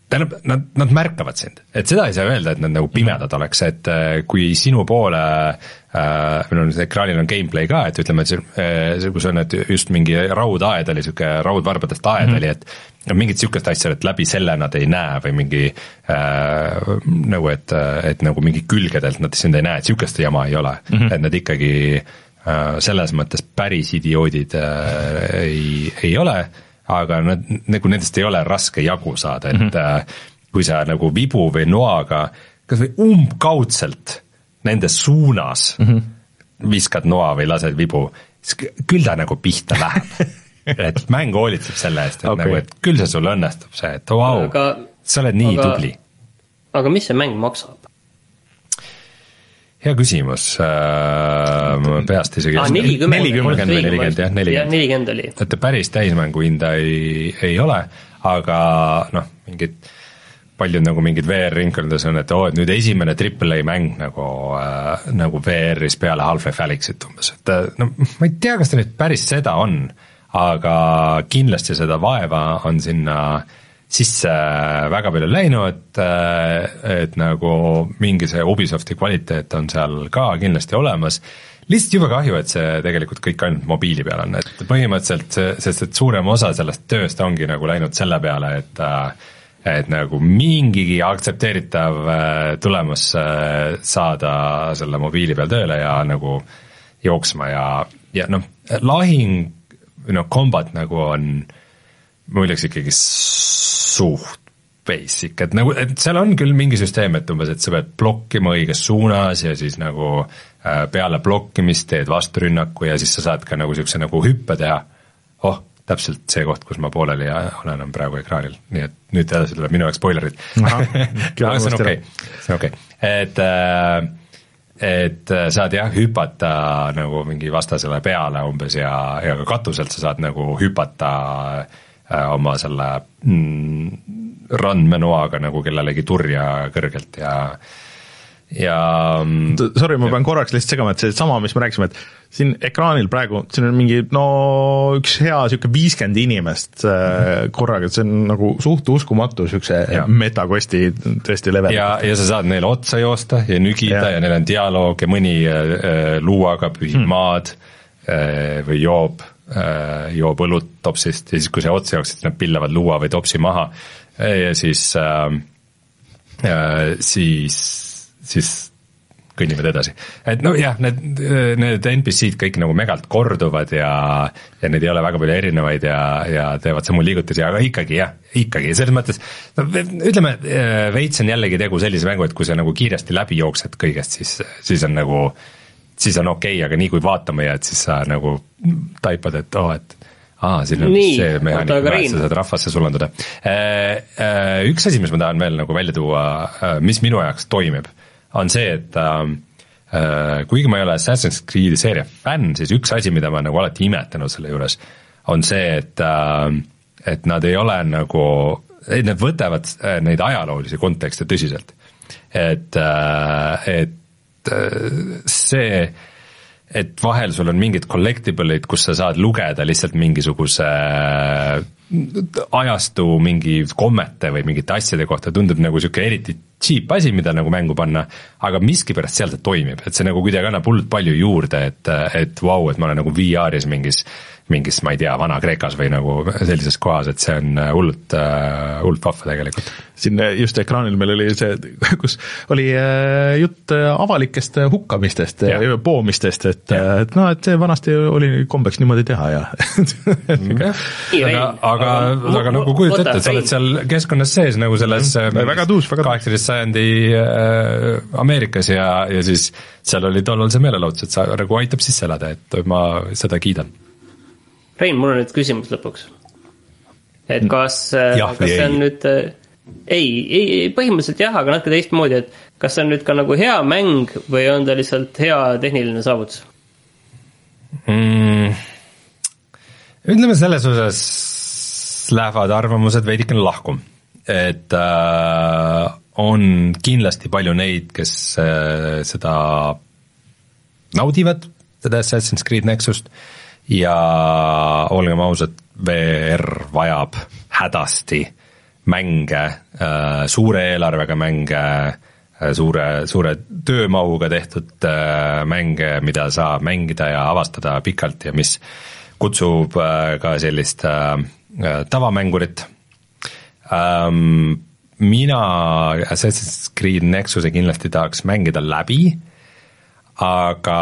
B: tähendab, nad, nad märkavad sind, et seda ei saa öelda, et nad nagu pimedad oleks, et äh, kui sinu poole äh, noh, ekraanil on gameplay ka, et ütleme, et see, see, kus on, et just mingi raudaed oli, niisugune raudvarbadest aed mm -hmm. oli, et mingit niisugust asja, et läbi selle nad ei näe või mingi äh, nagu, et, et nagu mingi külgedelt nad sind ei näe, et niisugust jama ei ole mm, -hmm. et nad ikkagi äh, selles mõttes päris idioodid äh, ei, ei ole aga nad, nagu nendest ei ole raske jagu saada, et mm -hmm. kui sa nagu vibu või noaga kas või umbkaudselt nende suunas mm -hmm. viskad noa või lased vibu, siis küll ta nagu pihta läheb et mäng hoolitseb selle eest, et okay. nagu, et küll see sul õnnestub, see, et vau wow,, sa oled nii aga, tubli.
C: aga mis see mäng maksab?
B: hea küsimus äh,, ma peast isegi
C: ah, nelikümmend,
B: või nelikümmend jah, nelikümmend.
C: nelikümmend oli.
B: et päris täismängu hinda ei, ei ole, aga noh, mingid paljud nagu mingid VR-ringkondades on, et oo oh,, et nüüd esimene Triple A mäng nagu äh,, nagu VR-is peale Half-Life Alyxit umbes, et äh, no ma ei tea, kas ta nüüd päris seda on, aga kindlasti seda vaeva on sinna äh, sisse väga palju läinud, et nagu mingi see Ubisofti kvaliteet on seal ka kindlasti olemas, lihtsalt jube kahju, et see tegelikult kõik ainult mobiili peal on, et põhimõtteliselt sest et suurem osa sellest tööst ongi nagu läinud selle peale, et et nagu mingigi aktsepteeritav tulemus saada selle mobiili peal tööle ja nagu jooksma ja, ja noh, lahing või noh, combat nagu on ma ütleks ikkagi suht basic, et nagu, et seal on küll mingi süsteem, et umbes, et sa pead blokkima õiges suunas ja siis nagu äh, peale blokkimist teed vasturünnaku ja siis sa saad ka nagu niisuguse nagu hüppe teha. oh, täpselt see koht, kus ma pooleli olen, on praegu ekraanil, nii et nüüd edasi tuleb minu jaoks spoilerid. aga see on okei okay., see on okei okay., et äh, et äh, saad jah, hüpata nagu mingi vastasele peale umbes ja, ja ka katuselt sa saad nagu hüpata äh, Äh, oma selle mm, randmenoaga nagu kellelegi turja kõrgelt ja ja
A: mm, sorry, ma pean korraks lihtsalt segama, et seesama, mis me rääkisime, et siin ekraanil praegu, siin on mingi no üks hea niisugune viiskümmend inimest äh, korraga, et see on nagu suht uskumatu niisuguse metakosti tõesti level.
B: ja, ja sa saad neile otsa joosta ja nügida ja, ja neil on dialoog ja mõni äh, luuaga pühib hmm. maad äh, või joob Äh, joob õlut topsist ja siis, kui see otsa jookseb, siis nad pillavad luua või topsi maha. Ja siis äh,, äh, siis, siis kõnnivad edasi. et nojah, need, need NPC-d kõik nagu megalt korduvad ja, ja neid ei ole väga palju erinevaid ja, ja teevad samu liigutusi, aga ikkagi jah, ikkagi selles mõttes, no ütleme, äh, veits on jällegi tegu sellise mängu, et kui sa nagu kiiresti läbi jooksed kõigest, siis, siis on nagu siis on okei okay,, aga nii kui vaatama jääd, siis sa nagu taipad, et oo oh,, et aa, siin on nii, see mehaanika, kuidas sa saad rahvasse sulanduda. Äh, äh, üks asi, mis ma tahan veel nagu välja tuua, mis minu jaoks toimib, on see, et kuigi ma ei ole Assassin's Creed'i seeria fänn, siis üks asi, mida ma nagu alati imetlenud selle juures, on see, et, et nad ei ole nagu, et nad võtavad neid ajaloolisi kontekste tõsiselt. et, et Äh, see, et vahel sul on mingid collectible'id, kus sa saad lugeda lihtsalt mingisuguse ajastu mingi kommete või mingite asjade kohta tundub nagu sihuke eriti cheap asi, mida nagu mängu panna, aga miskipärast seal see toimib, et see nagu kuidagi annab hullult palju juurde, et, et vau wow,, et ma olen nagu VR-is mingis mingis, ma ei tea, Vana-Kreekas või nagu sellises kohas, et see on hullult, hullult vahva tegelikult.
A: siin just ekraanil meil oli see, kus oli äh, jutt avalikest hukkamistest ja, ja poomistest, et, et noh, et see vanasti oli kombeks niimoodi teha ja
B: aga, aga, aga nagu kujuta ette, et sa oled seal keskkonnas sees nagu selles
A: mm, väga tuus, väga
B: kaheksateist sajandi äh, Ameerikas ja, ja siis seal oli tollal see meelelahutus, et sa nagu aitab sisse elada, et ma seda kiidan
C: Rein, mul on nüüd küsimus lõpuks. et kas, kas see on ei. nüüd äh, ei, ei, põhimõtteliselt jah, aga natuke teistmoodi, et kas see on nüüd ka nagu hea mäng või on ta lihtsalt hea tehniline saavutus
B: mm,? ütleme selles osas lähevad arvamused veidikene lahku, et äh, on kindlasti palju neid, kes äh, seda naudivad, seda Assassin's Creed Nexust äh,, ja olgem ausad, VR vajab hädasti mänge, äh, suure eelarvega mänge, äh, suure, suure töömahuga tehtud äh, mänge, mida saab mängida ja avastada pikalt ja mis kutsub ka sellist tavamängurit. Ähm, mina Assassin's Creed Nexuse kindlasti tahaks mängida läbi, aga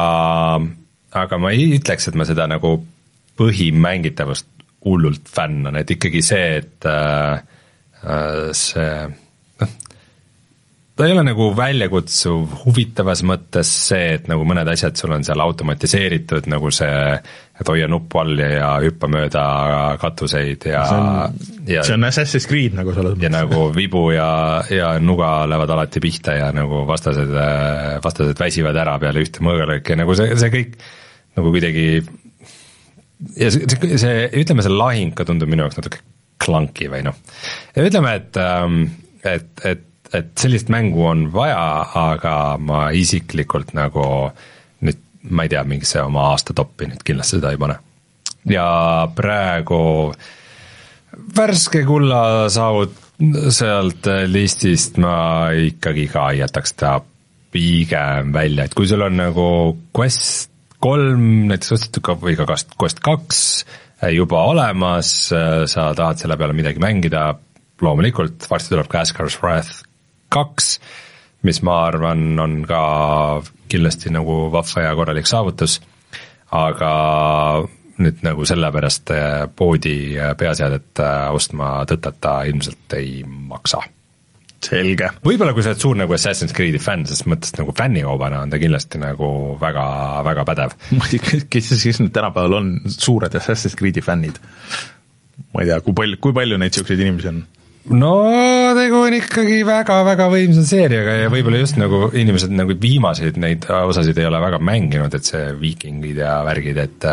B: aga ma ei ütleks, et ma seda nagu põhimängitavust hullult fänn on, et ikkagi see, et äh, äh see noh, ta ei ole nagu väljakutsuv huvitavas mõttes see, et nagu mõned asjad sul on seal automatiseeritud, nagu see, et hoia nuppu all ja, ja hüppa mööda katuseid ja
A: see on, see on Assassin's Creed nagu selles
B: mõttes. ja nagu vibu ja, ja nuga lähevad alati pihta ja nagu vastased, vastased väsivad ära peale ühte mõõgalööki ja nagu see, see kõik nagu kuidagi ja see, see, see, ütleme, see lahing ka tundub minu jaoks natuke clunky või noh, ütleme, et, ähm, et, et, et sellist mängu on vaja, aga ma isiklikult nagu nüüd, ma ei tea, mingisse oma aasta toppi nüüd kindlasti seda ei pane. ja praegu värske kulla saavut-, sealt listist ma ikkagi ka jätaks ta pigem välja, et kui sul on nagu Quest kolm näiteks ostetud ka või ka Quest kaks äh, juba olemas, äh, sa tahad selle peale midagi mängida, loomulikult varsti tuleb ka Ascar's Wrath kaks, mis ma arvan, on ka kindlasti nagu vahva ja korralik saavutus, aga nüüd nagu sellepärast äh, poodi peaseadet ostma tõtata ilmselt ei maksa
A: selge.
B: võib-olla kui sa oled suur nagu Assassin's Creed'i fänn, ses mõttes nagu fännikaubana on ta kindlasti nagu väga, väga pädev.
A: ma ei tea, kes, kes nüüd tänapäeval on suured Assassin's Creed'i fännid? ma ei tea, kui palju, kui palju neid niisuguseid inimesi on?
B: No tegu on ikkagi väga-väga võimsa seeriaga ja võib-olla just nagu inimesed nagu viimaseid neid osasid ei ole väga mänginud, et see viikingid ja värgid, et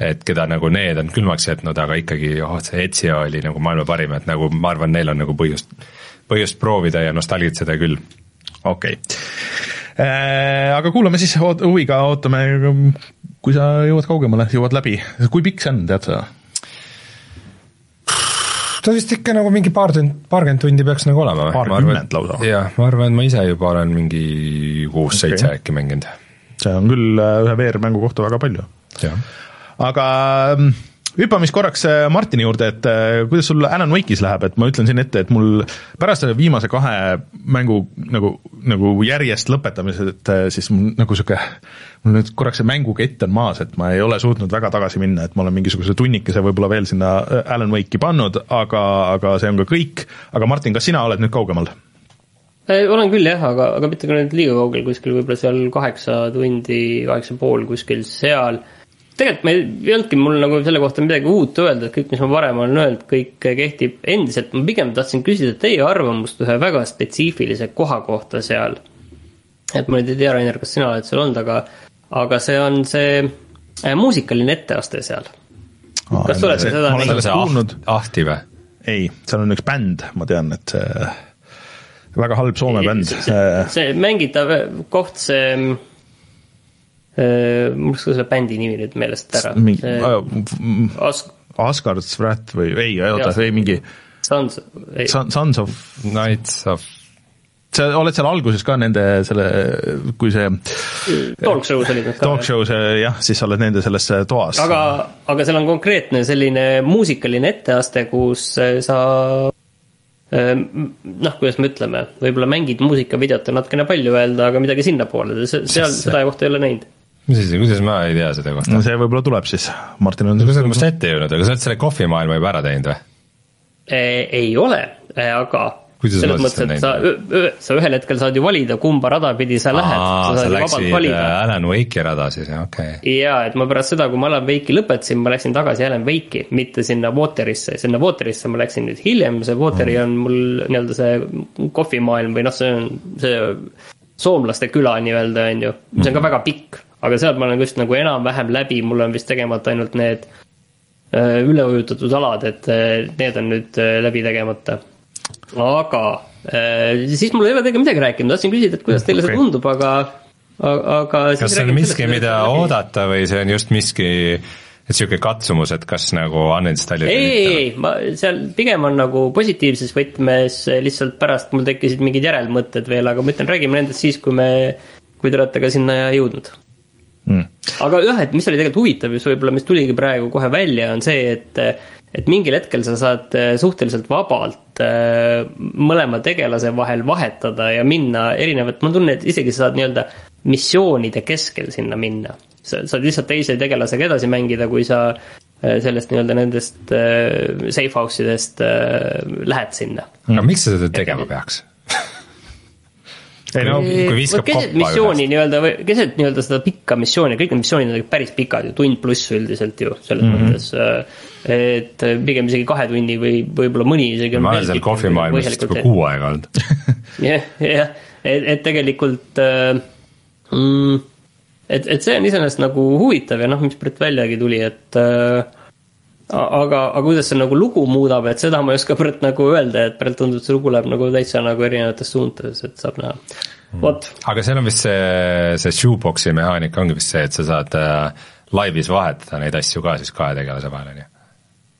B: et keda nagu need on külmaks jätnud, aga ikkagi, oh see Ezio oli nagu maailma parim, et nagu ma arvan, neil on nagu põhjust põhjust proovida ja nostalgitseda küll.
A: okei okay. äh,, aga kuulame siis huviga, ootame, kui sa jõuad kaugemale, jõuad läbi, kui pikk see on, tead sa?
B: Ta vist ikka nagu mingi paar tund, paarkümmend tundi peaks nagu olema.
A: paarkümmend lausa?
B: jah, ma arvan, et ma ise juba olen mingi kuus-seitse okay. äkki mänginud.
A: see on küll äh, ühe VR-mängu kohta väga palju. aga mm, hüppame siis korraks äh, Martini juurde, et äh, kuidas sul Alan Wake'is läheb, et ma ütlen siin ette, et mul pärast selle viimase kahe mängu nagu, nagu järjest lõpetamised, et siis mul nagu niisugune, mul nüüd korraks see mängukett on maas, et ma ei ole suutnud väga tagasi minna, et ma olen mingisuguse tunnikese võib-olla veel sinna Alan Wake'i pannud, aga, aga see on ka kõik, aga Martin, kas sina oled nüüd kaugemal?
C: olen küll jah, aga, aga mitte ka nüüd liiga kaugel, kuskil võib-olla seal kaheksa tundi, kaheksa pool kuskil seal tegelikult meil ei olnudki mul nagu selle kohta midagi uut öelda, et kõik, mis ma varem olen öelnud, kõik kehtib endiselt, ma pigem tahtsin küsida teie arvamust ühe väga spetsiifilise koha kohta seal. et ma nüüd ei tea, Rainer, kas sina oled seal olnud, aga, aga see on see äh, muusikaline etteaste seal. kas sa oled seda
B: kuulnud? ahti või?
A: ei, seal on üks bänd, ma tean, et see väga halb Soome bänd.
C: see, see mängitav koht, see Äh, mul läks ka selle bändi nimi nüüd meelest ära.
A: As-. Asgard's Wrath või ei, oota, ei mingi
C: Sons, ei,
A: Son- Sons of
B: Knights of
A: sa oled seal alguses ka nende selle, kui see
C: talk show's olid nad ka
A: talk. show see jah, siis sa oled nende selles toas.
C: aga, aga seal on konkreetne selline muusikaline etteaste, kus äh, sa äh, noh, kuidas me ütleme, võib-olla mängid muusikavideot on natukene palju öelda, aga midagi sinnapoole, seal seda kohta ei ole näinud.
B: mis asi, kuidas ma ei tea seda kohta
A: no? see võib-olla tuleb siis, Martin on
B: kuidas sa oled must ette jõudnud, aga sa oled selle kohvimaailma juba ära teinud või?
C: ei ole, aga selles mõttes, et sa, sa ühel hetkel saad ju valida, kumba rada pidi sa lähed,
B: sa
C: sa
B: läksid
C: valida.
B: äh, Alan Wake'i rada siis, okei. Okay..
C: ja et ma pärast seda, kui ma Alan Wake'i lõpetasin, ma läksin tagasi Alan Wake'i, mitte sinna Waterisse, sinna Waterisse ma läksin nüüd hiljem, see Wateri on mul nii-öelda see kohvimaailm või noh, see on see soomlaste küla nii-öelda on ju, mis on ka väga pikk, aga sealt ma olen just nagu enam-vähem läbi, mul on vist tegemata ainult need äh, üleujutatud alad, et äh, need on nüüd läbi tegemata. Aga äh, siis mul ei ole teiega midagi rääkida, ma tahtsin küsida, et kuidas teile see
A: Okei.
C: tundub, aga aga
B: kas see on miski, mida
C: läbi.
B: oodata või see on just miski, et sihuke katsumus, et kas nagu uninstallida
C: ei, ei, ei, ma seal pigem on nagu positiivses võtmes, lihtsalt pärast mul tekkisid mingid järelmõtted veel, aga ma ütlen, räägime nendest siis, kui me, kui te olete ka sinna jõudnud.
A: mm..
C: aga jah, et mis oli tegelikult huvitav just võib-olla, mis tuligi praegu kohe välja, on see, et et mingil hetkel sa saad suhteliselt vabalt mõlema tegelase vahel vahetada ja minna erinevat, ma tunnen, et isegi sa saad nii-öelda missioonide keskel sinna minna. sa saad lihtsalt teise tegelasega edasi mängida, kui sa äh, sellest nii-öelda nendest äh, safe house idest äh, lähed sinna.
B: aga miks sa seda tegema peaks?
A: ei no
B: kui viskab koppa
C: missiooni nii-öelda või keset nii-öelda seda pikka missiooni, kõik need missioonid on päris pikad ju, tund pluss üldiselt ju selles mm -hmm. mõttes. Et pigem isegi kahe tunni või võib-olla mõni isegi.
B: ma olen seal kohvimaailmas vist juba kuu aega olnud.
C: jah, jah, et, et tegelikult äh, mm, et, et see on iseenesest nagu huvitav ja noh, mis Brett väljagi tuli, et äh, aga, aga kuidas see nagu lugu muudab, et seda ma ei oska Brett nagu öelda, et Brett tundub, et see lugu läheb nagu täitsa nagu erinevates suundades, et saab näha. vot,
B: aga seal on vist see, see shoebox'i mehaanika ongi vist see, et sa saad äh, laivis vahetada neid asju ka siis kahe tegelase vahel, on ju.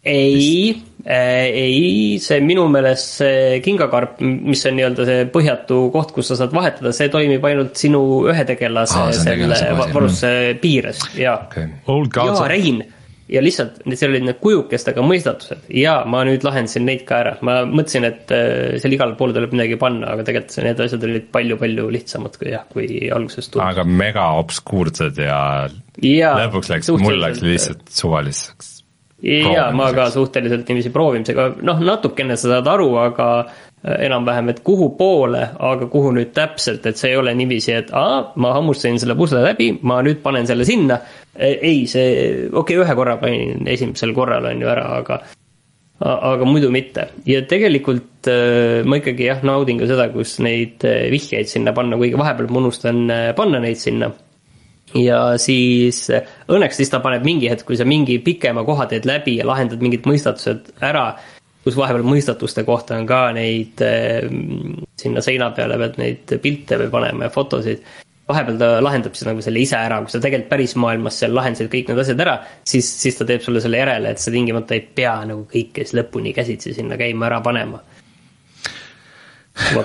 C: Ei äh,, ei, see minu meelest see kingakarp, mis on nii-öelda see põhjatu koht, kus sa saad vahetada, see toimib ainult sinu ühe tegelase
B: tegelase
C: selle varustuse piires ja
B: okei. Okay.,
C: jaa, Rein. Ja lihtsalt seal olid need kujukestega mõistatused. Ja ma nüüd lahendasin neid ka ära, ma mõtlesin, et äh, seal igale poole tuleb midagi panna, aga tegelikult see- need asjad olid palju-palju lihtsamad kui jah, kui alguses tundus.
B: aga mega obskuursed ja
C: Jaa,
B: lõpuks läks, mul läks lihtsalt suvaliseks.
C: jaa, ma ka suhteliselt niiviisi proovimisega, noh, natukene sa saad aru, aga äh, enam-vähem, et kuhu poole, aga kuhu nüüd täpselt, et see ei ole niiviisi, et aa, ma hammustasin selle pusle läbi, ma nüüd panen selle sinna. ei, see, okei okay,, ühe korra panin esimesel korral on ju ära, aga aga muidu mitte. Ja tegelikult äh, ma ikkagi jah, naudin ka seda, kus neid äh, vihjeid sinna panna, kuigi vahepeal ma unustan panna neid sinna ja siis äh, õnneks siis ta paneb mingi hetk, kui sa mingi pikema koha teed läbi ja lahendad mingid mõistatused ära, kus vahepeal mõistatuste kohta on ka neid äh, sinna seina peale pead neid pilte või panema ja fotosid. vahepeal ta lahendab siis nagu selle ise ära, kui sa tegelikult päris maailmas seal lahendasid kõik need asjad ära, siis, siis ta teeb sulle selle järele, et sa tingimata ei pea nagu kõike siis lõpuni käsitsi sinna käima ära panema.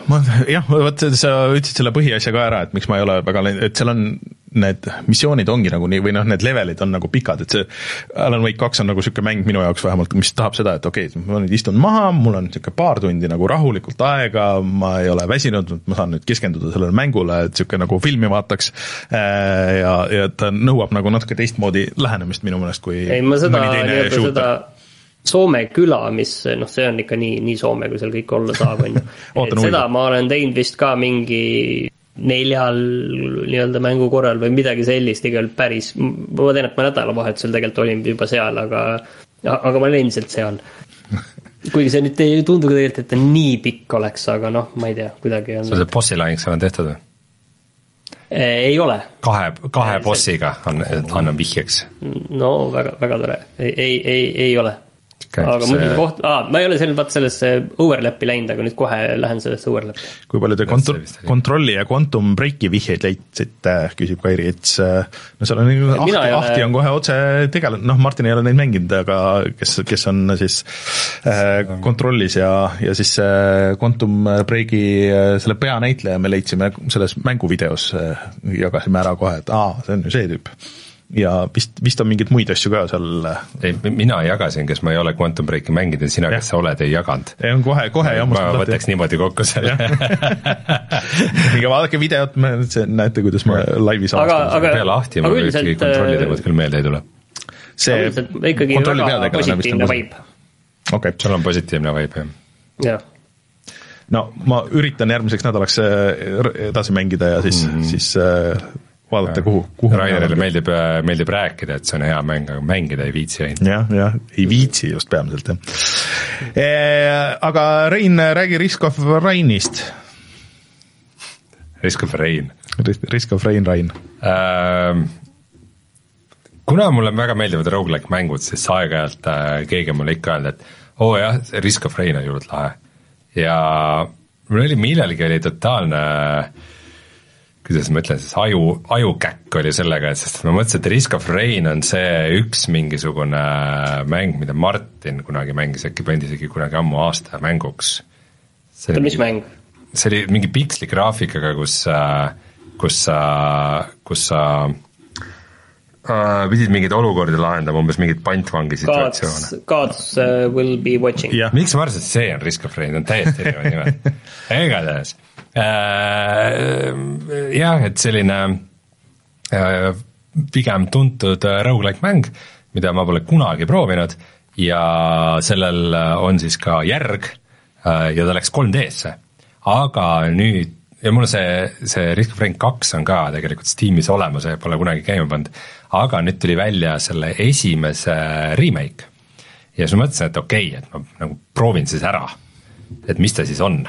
A: Ma jah, vot sa ütlesid selle põhiasja ka ära, et miks ma ei ole väga, et seal on need missioonid ongi nagu nii või noh, need levelid on nagu pikad, et see Alan Wake kaks on nagu niisugune mäng minu jaoks vähemalt, mis tahab seda, et okei okay,, ma nüüd istun maha, mul on niisugune paar tundi nagu rahulikult aega, ma ei ole väsinud, ma saan nüüd keskenduda sellele mängule, et niisugune nagu filmi vaataks ja, ja ta nõuab nagu natuke teistmoodi lähenemist minu meelest kui
C: ei, ma seda seda Soome küla, mis noh, see on ikka nii, nii Soome, kui seal kõik olla saab, on ju. et seda ma olen teinud vist ka mingi neljal nii-öelda mängukorral või midagi sellist, igal päris, ma tean, et ma nädalavahetusel tegelikult olin juba seal, aga, aga ma olen endiselt seal. kuigi see nüüd ei tundu tegelikult, et ta nii pikk oleks, aga noh, ma ei tea, kuidagi on
B: sul. see bossi lahing seal on tehtud või?
C: ei ole,
B: kahe, kahe bossiga on, annan vihjeks.
C: no väga, väga tore, ei, ei, ei, ei ole aga muidu koht, aa, ma ei ole seal vaata sellesse overlap'i läinud, aga nüüd kohe lähen sellesse overlap'i.
A: kui palju te
B: see oli., kontrolli
A: ja quantum break'i vihjeid leidsite, küsib Kairi, et see- no seal on
C: Mina
A: ahti,
C: ole-
A: ahti on kohe otse tegelenud, noh, Martin ei ole neid mänginud, aga kes, kes on siis äh, kontrollis ja, ja siis see quantum break'i äh, selle peanäitleja me leidsime selles mänguvideos, jagasime ära kohe, et aa, see on ju see tüüp. Ja vist, vist on mingeid muid asju ka seal,
B: ei, mina jagasin, kes ma ei ole Quantum Breaki mänginud ja sina, kes sa oled, ei jaganud.
A: on kohe, kohe
B: ma
A: jammustatud
B: võtaks niimoodi kokku selle.
A: aga vaadake videot, me näete, kuidas ma laivis
C: Aga-
A: avastasin
C: aga-
B: peale ahti mul
C: aga
B: ühtegi
C: üldiselt,
B: kontrolli
C: äh,
B: teemat küll meelde ei tule.
A: see
C: ikkagi väga
A: peategelane vist on
C: positiivne vibe,
A: okei,
B: sul on positiivne vibe, jah?
C: jah.
A: no ma üritan järgmiseks nädalaks äh, edasi mängida ja siis mm, -hmm. siis äh, vaadata, kuhu, kuhu.
B: Rainerile meeldib, meeldib rääkida, et see on hea mäng, aga mängida ei viitsi ainult.
A: jah, jah, ei viitsi just peamiselt jah. aga Rein, räägi Risk of Rainist.
B: Risk of Rain.
A: Risk of Rain, Rain.
B: Ähm, kuna mulle väga meeldivad rogu-like mängud, siis aeg-ajalt äh, keegi on mulle ikka öelnud, et oo oh jah, Risk of Rain on hullult lahe. ja mul oli millalgi oli totaalne kuidas ma ütlen siis, aju, ajukäkk oli sellega, et sest ma mõtlesin, et Risk of Rain on see üks mingisugune mäng, mida Martin kunagi mängis, äkki pandi isegi kunagi ammu aasta mänguks.
C: oota, mis mäng?
B: see oli mingi piksli graafikaga, kus, kus sa, kus sa äh, pidid mingeid olukordi lahendama, umbes mingeid pantvangi
C: Gods
B: situatsioone.,
C: Gods uh, will be watching.
A: jah,
B: miks ma arvasin, et see on Risk of Rain, on täiesti erinevad nimed. igatahes äh, jah, et selline äh, pigem tuntud äh, rogu-like mäng, mida ma pole kunagi proovinud ja sellel on siis ka järg äh, ja ta läks 3D-sse. aga nüüd ja mul see, see Risk of Rain kaks on ka tegelikult Steamis olemas ja pole kunagi käima pannud, aga nüüd tuli välja selle esimese remake. Ja siis ma mõtlesin, et okei okay,, et ma nagu proovin siis ära, et mis ta siis on.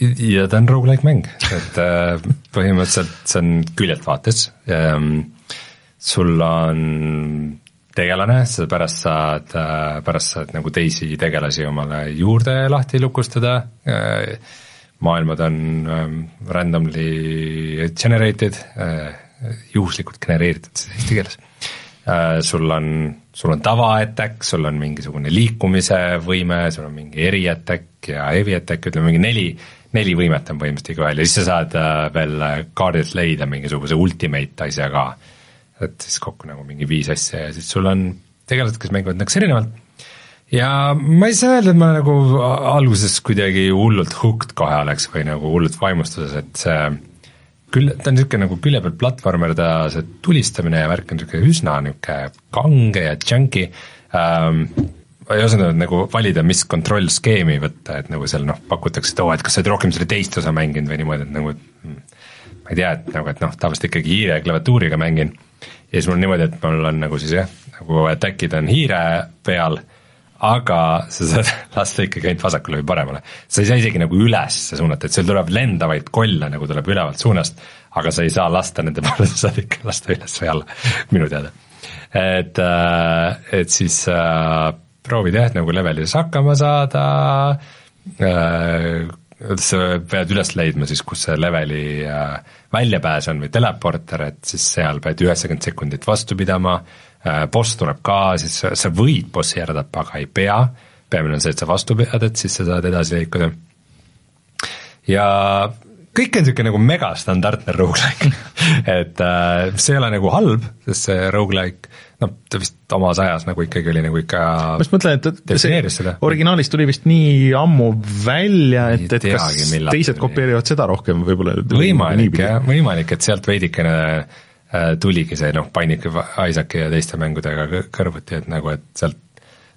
B: ja ta on rogu-like mäng, et äh, põhimõtteliselt see on küljelt vaates, sul on tegelane, sa pärast saad, pärast saad nagu teisi tegelasi omale juurde lahti lukustada, maailmad on ähm, randomly generated, juhuslikult genereeritud siis eesti keeles. Äh, sul on, sul on tava-attack, sul on mingisugune liikumise võime, sul on mingi eri-attack ja heavy-attack, ütleme mingi neli, neli võimet on põhimõtteliselt igaühel ja siis sa saad äh, veel kaardilt leida mingisuguse ultimate asja ka. et siis kokku nagu mingi viis asja ja siis sul on tegelased, kes mängivad nagu erinevad ja ma ei saa öelda, et ma nagu alguses kuidagi hullult hooked kohe oleks või nagu hullult vaimustuses, et see küll, ta on niisugune nagu külje peal platvormer, ta see tulistamine ja värk on niisugune üsna niisugune kange ja chunky ähm,. ei osanud nagu valida, mis kontrollskeemi võtta, et nagu seal noh, pakutakse, et oo, et kas sa oled rohkem selle teist osa mänginud või niimoodi, et nagu mm, ma ei tea, et nagu, et noh, tavaliselt ikkagi hiire klaviatuuriga mängin ja siis mul on niimoodi, et mul on nagu siis jah, nagu attack'id on hiire peal, aga sa saad lasta ikkagi ainult vasakule või paremale. sa ei saa isegi nagu üles suunata, et sul tuleb lendavaid kolle nagu tuleb ülevalt suunast, aga sa ei saa lasta nende peale, sa saad ikka lasta üles või alla, minu teada. et, et siis äh, proovid jah, nagu levelis hakkama saada äh, sa pead üles leidma siis, kus see leveli äh, väljapääs on või teleporter, et siis seal pead üheksakümmend sekundit vastu pidama äh,, boss tuleb ka, siis sa, sa võid bossi ära tappa, aga ei pea, peamine on see, et sa vastu pead, et siis sa saad edasi liikuda. ja kõik on niisugune nagu megastandardne rogu-like et äh, see ei ole nagu halb, sest see rogu-like noh, ta vist omas ajas nagu ikkagi oli nagu ikka
A: ma just mõtlen, et, see
B: seda.
A: originaalis tuli vist nii ammu välja, et, et kas
B: teagi, millal
A: teised kopeerivad seda rohkem võib-olla.
B: võimalik jah, võimalik, et sealt veidikene äh, tuligi see noh, Bionic Isaaci ja teiste mängudega kõ- kõrvuti, et nagu, et sealt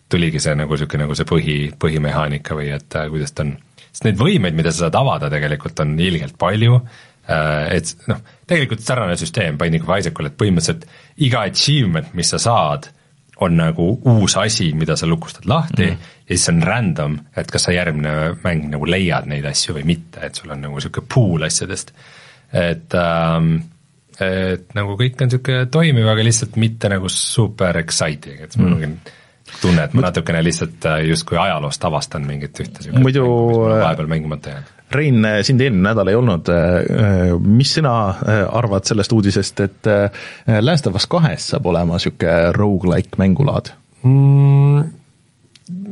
B: tuligi see nagu niisugune nagu see põhi, põhimehaanika või et äh, kuidas ta on, sest neid võimeid, mida sa saad avada tegelikult on ilgelt palju äh,, et noh, tegelikult sarnane süsteem Bionic Isaacul, et põhimõtteliselt iga achievement, mis sa saad, on nagu uus asi, mida sa lukustad lahti mm. ja siis see on random, et kas sa järgmine mäng nagu leiad neid asju või mitte, et sul on nagu niisugune pool asjadest. et ähm, et nagu kõik on niisugune toimiv, aga lihtsalt mitte nagu super exciting, et mul ongi tunne, et ma natukene lihtsalt äh, justkui ajaloost avastan mingit ühte siukest
A: Muidu,
B: mängu, mis mul on
A: äh,
B: vahepeal mängimata jäänud.
A: Rein, sind eelmine nädal ei olnud, mis sina äh, arvad sellest uudisest, et äh, Last of Us kahes saab olema niisugune rogu-like mängulaad?
B: mm,.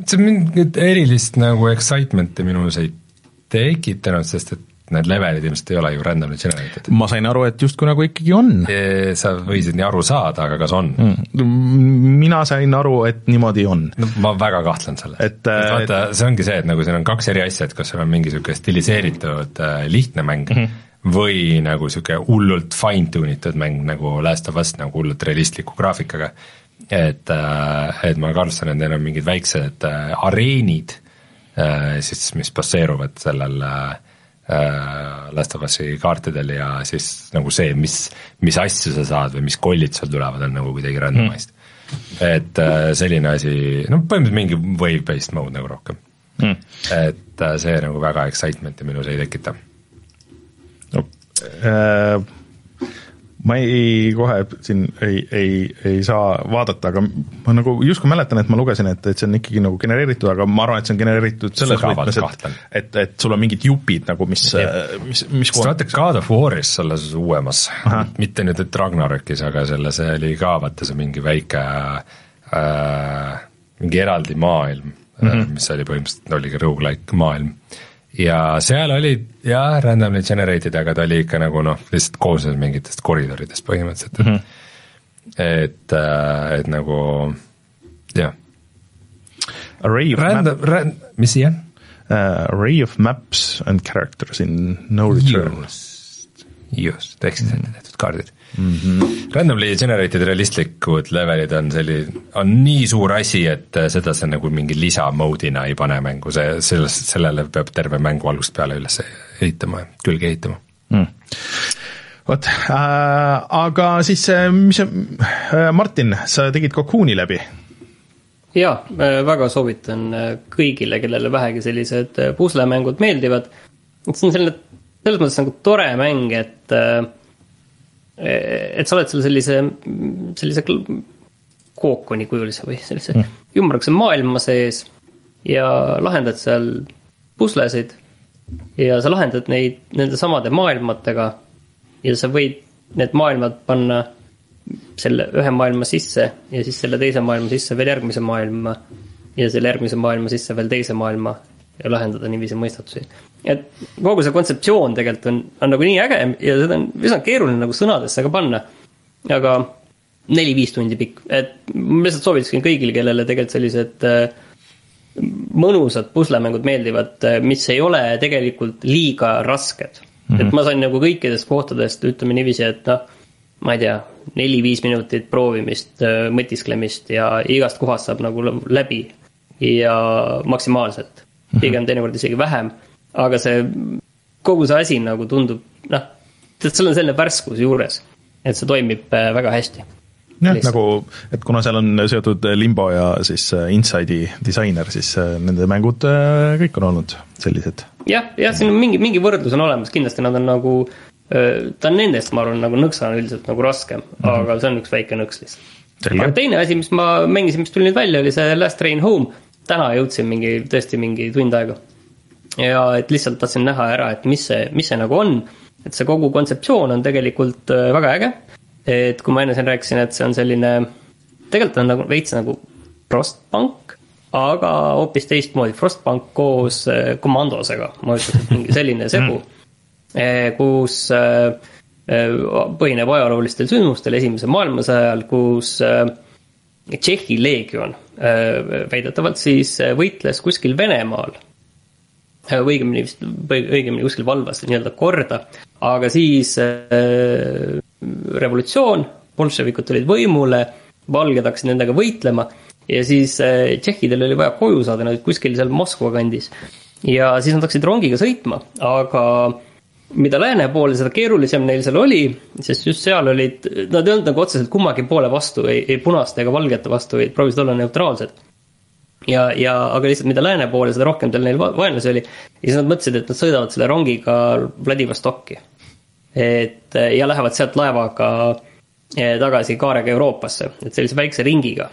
B: see mingit erilist nagu excitement'i minus ei tekitanud, sest et need levelid ilmselt ei ole ju randomly generated.
A: ma sain aru, et justkui nagu ikkagi on.
B: sa võisid nii aru saada, aga kas on mm.?
A: mina sain aru, et niimoodi on.
B: no ma väga kahtlen selles.
A: Et,
B: et
A: äh,
B: vaata, see ongi see, et nagu siin on kaks eri asja, et kas sul on mingi niisugune stiliseeritud äh, lihtne mäng mm -hmm. või nagu niisugune hullult fine tune itud mäng nagu Last of Us nagu hullult realistliku graafikaga. et, et ma kahtlustan, et neil on mingid väiksed äh, areenid äh, siis, mis baseeruvad sellel äh, äh, Last of Us'i kaartidel ja siis nagu see, mis, mis asju sa saad või mis kollid sul tulevad, on nagu kuidagi randomized mm.. et äh, selline asi, no põhimõtteliselt mingi wave-based mode nagu rohkem mm.. et äh, see nagu väga excitement'i minus ei tekita.
A: Äh, ma ei, kohe siin ei, ei, ei saa vaadata, aga ma nagu justkui mäletan, et ma lugesin, et, et see on ikkagi nagu genereeritud, aga ma arvan, et see on genereeritud selles võtmes, et, et, et sul on mingid jupid nagu, mis, mis, mis
B: sest vaata God of War'is selles uuemas, mitte nüüd, et Ragnarökis, aga selles oli ka vaata see mingi väike äh,, mingi eraldi maailm mm, -hmm. mis oli põhimõtteliselt, oligi rogu-like maailm. Ja seal olid jah, randomly generated, aga ta oli ikka nagu noh, lihtsalt koosnes mingitest koridoridest põhimõtteliselt, et mm, -hmm. et, et nagu jah,
A: array of, map,
B: random, ran-, mis siia?
A: uh, array of maps and characters in no return.
B: just, just, ehk siis ette tehtud kaardid mm. -hmm. Randomly generated realistlikud levelid on selli-, on nii suur asi, et äh, seda sa nagu mingi lisamode'ina ei pane mängu, see, sellest, sellele peab terve mängu algusest peale üles ehitama, külge ehitama.
A: mm.. vot äh,, aga siis äh, mis äh,, Martin, sa tegid Cocoon'i läbi.
C: jaa, väga soovitan äh, kõigile, kellele vähegi sellised äh, puslemängud meeldivad. et see on selline, selles mõttes nagu tore mäng, et, et sa oled seal sellise, sellise kookoni kujulise või sellise mm. ümmarguse maailma sees ja lahendad seal puslesid ja sa lahendad neid nende samade maailmadega ja sa võid need maailmad panna selle ühe maailma sisse ja siis selle teise maailma sisse veel järgmise maailma ja selle järgmise maailma sisse veel teise maailma ja lahendada niiviisi mõistatusi. et kogu see kontseptsioon tegelikult on, on nagu nii äge ja seda on üsna keeruline nagu sõnadesse ka panna. aga neli-viis tundi pikk, et ma lihtsalt soovitaksin kõigile, kellele tegelikult sellised äh, mõnusad puslemängud meeldivad, mis ei ole tegelikult liiga rasked mm. -hmm. et ma sain nagu kõikidest kohtadest, ütleme niiviisi, et noh, ma ei tea, neli-viis minutit proovimist, mõtisklemist ja igast kohast saab nagu läbi ja maksimaalselt, pigem teinekord isegi vähem, aga see, kogu see asi nagu tundub, noh, tead, seal on selline värskus juures, et see toimib äh, väga hästi
A: jah, nagu, et kuna seal on seotud Limbo ja siis äh, Inside'i disainer, siis äh, nende mängud äh, kõik on olnud sellised.
C: jah, jah, siin on mingi, mingi võrdlus on olemas, kindlasti nad on nagu, ta on nendest, ma arvan, nagu nõksana üldiselt nagu raskem mm, -hmm. aga see on üks väike nõks lihtsalt. Aga teine asi, mis ma mängisin, mis tuli nüüd välja, oli see Last Train Home. Täna jõudsin mingi, tõesti mingi tund aega. ja et lihtsalt tahtsin näha ära, et mis see, mis see nagu on. et see kogu kontseptsioon on tegelikult äh, väga äge. et kui ma enne siin rääkisin, et see on selline, tegelikult on nagu veits nagu Frostpunk, aga hoopis teistmoodi, Frostpunk koos äh, Commandosega, ma ütleks, et mingi selline segu mm., kus äh, äh, põhineb ajaloolistel sündmustel esimese maailmasõja ajal, kus äh, Tšehhi leegion äh, väidetavalt siis äh, võitles kuskil Venemaal äh, õigemini vist, õigemini kuskil valvas nii-öelda korda, aga siis äh, revolutsioon, bolševikud tulid võimule, valged hakkasid nendega võitlema ja siis äh, tšehhidel oli vaja koju saada, nad olid kuskil seal Moskva kandis. ja siis nad hakkasid rongiga sõitma, aga mida lääne poole, seda keerulisem neil seal oli, sest just seal olid, nad ei olnud nagu otseselt kummagi poole vastu, ei, ei punaste ega valgete vastu, vaid proovisid olla neutraalsed ja, ja aga lihtsalt mida lääne poole, seda rohkem tal neil va- vaenlasi oli. ja siis nad mõtlesid, et nad sõidavad selle rongiga Vladivostokki. et ja lähevad sealt laevaga eh, tagasi kaarega Euroopasse, et sellise väikse ringiga.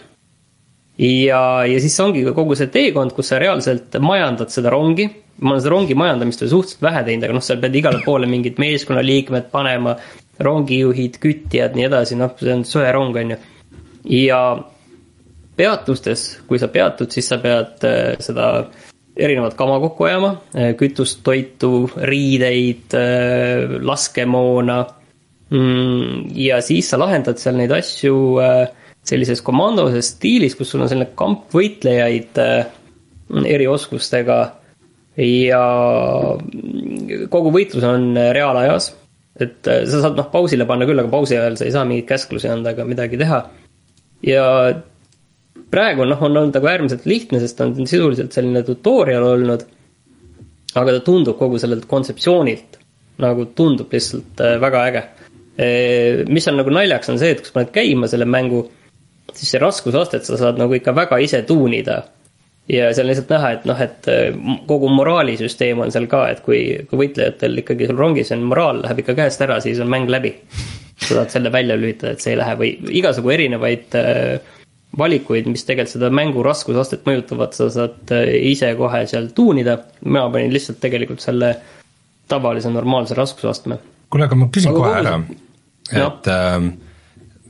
C: ja, ja siis ongi kogu see teekond, kus sa reaalselt majandad seda rongi. Ma olen seda rongi majandamist veel suhteliselt vähe teinud, aga noh, sa pead igale poole mingid meeskonnaliikmed panema, rongijuhid, küttijad, nii edasi, noh, see on söerong, on ju. ja peatustes, kui sa peatud, siis sa pead äh, seda erinevat kama kokku ajama, kütust, toitu, riideid, laskemoona. ja siis sa lahendad seal neid asju äh, sellises komandoses stiilis, kus sul on selline kamp võitlejaid äh, erioskustega ja kogu võitlus on reaalajas. et äh, sa saad noh pausile panna küll, aga pausi ajal sa ei saa mingeid käsklusi anda ega midagi teha. ja praegu noh, on olnud nagu äärmiselt lihtne, sest ta on sisuliselt selline tutorial olnud. aga ta tundub kogu sellelt kontseptsioonilt nagu tundub lihtsalt äh, väga äge. mis on nagu naljaks, on see, et kui sa paned käima selle mängu, siis see raskusastet sa saad nagu ikka väga ise tuunida. Ja seal on lihtsalt näha, et noh, et äh, kogu moraalisüsteem on seal ka, et kui, kui võitlejatel ikkagi seal rongis on moraal läheb ikka käest ära, siis on mäng läbi. sa saad selle välja lülitada, et see ei lähe või igasugu erinevaid äh, valikuid, mis tegelikult seda mängu raskusastet mõjutavad, sa saad äh, ise kohe seal tuunida. mina panin lihtsalt tegelikult selle tavalise normaalse raskusastme.
B: kuule, aga ma küsin
C: Aga
B: kohe ära, et ähm,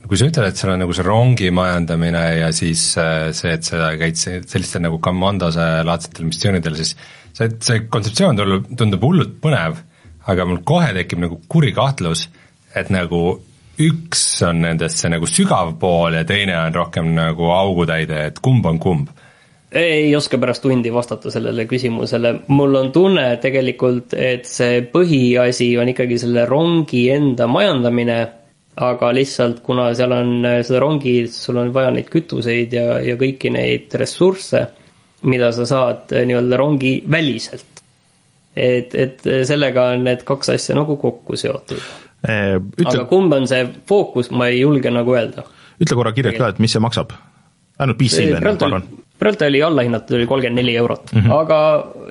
B: kui sa ütled, et seal on nagu see rongi majandamine ja siis äh, see, et sa käid se- sellistel nagu Commandose laadsetel missioonidel, siis see, see kontseptsioon tundub, tundub hullult põnev, aga mul kohe tekib nagu kuri kahtlus, et nagu üks on nendest see nagu sügav pool ja teine on rohkem nagu augutäide, et kumb on kumb.
C: Ei oska pärast tundi vastata sellele küsimusele, mul on tunne tegelikult, et see põhiasi on ikkagi selle rongi enda majandamine, aga lihtsalt kuna seal on äh, seda rongi, sul on vaja neid kütuseid ja, ja kõiki neid ressursse, mida sa saad äh, nii-öelda rongi väliselt. et, et sellega on need kaks asja nagu kokku seotud. aga
A: ütle,
C: kumb on see fookus, ma ei julge nagu öelda.
A: ütle korra kirjalt ka, et mis see maksab. Ainult PC-l on ju, palun.
C: praegu ta oli allahinnatud, oli kolmkümmend neli eurot mm. -hmm. aga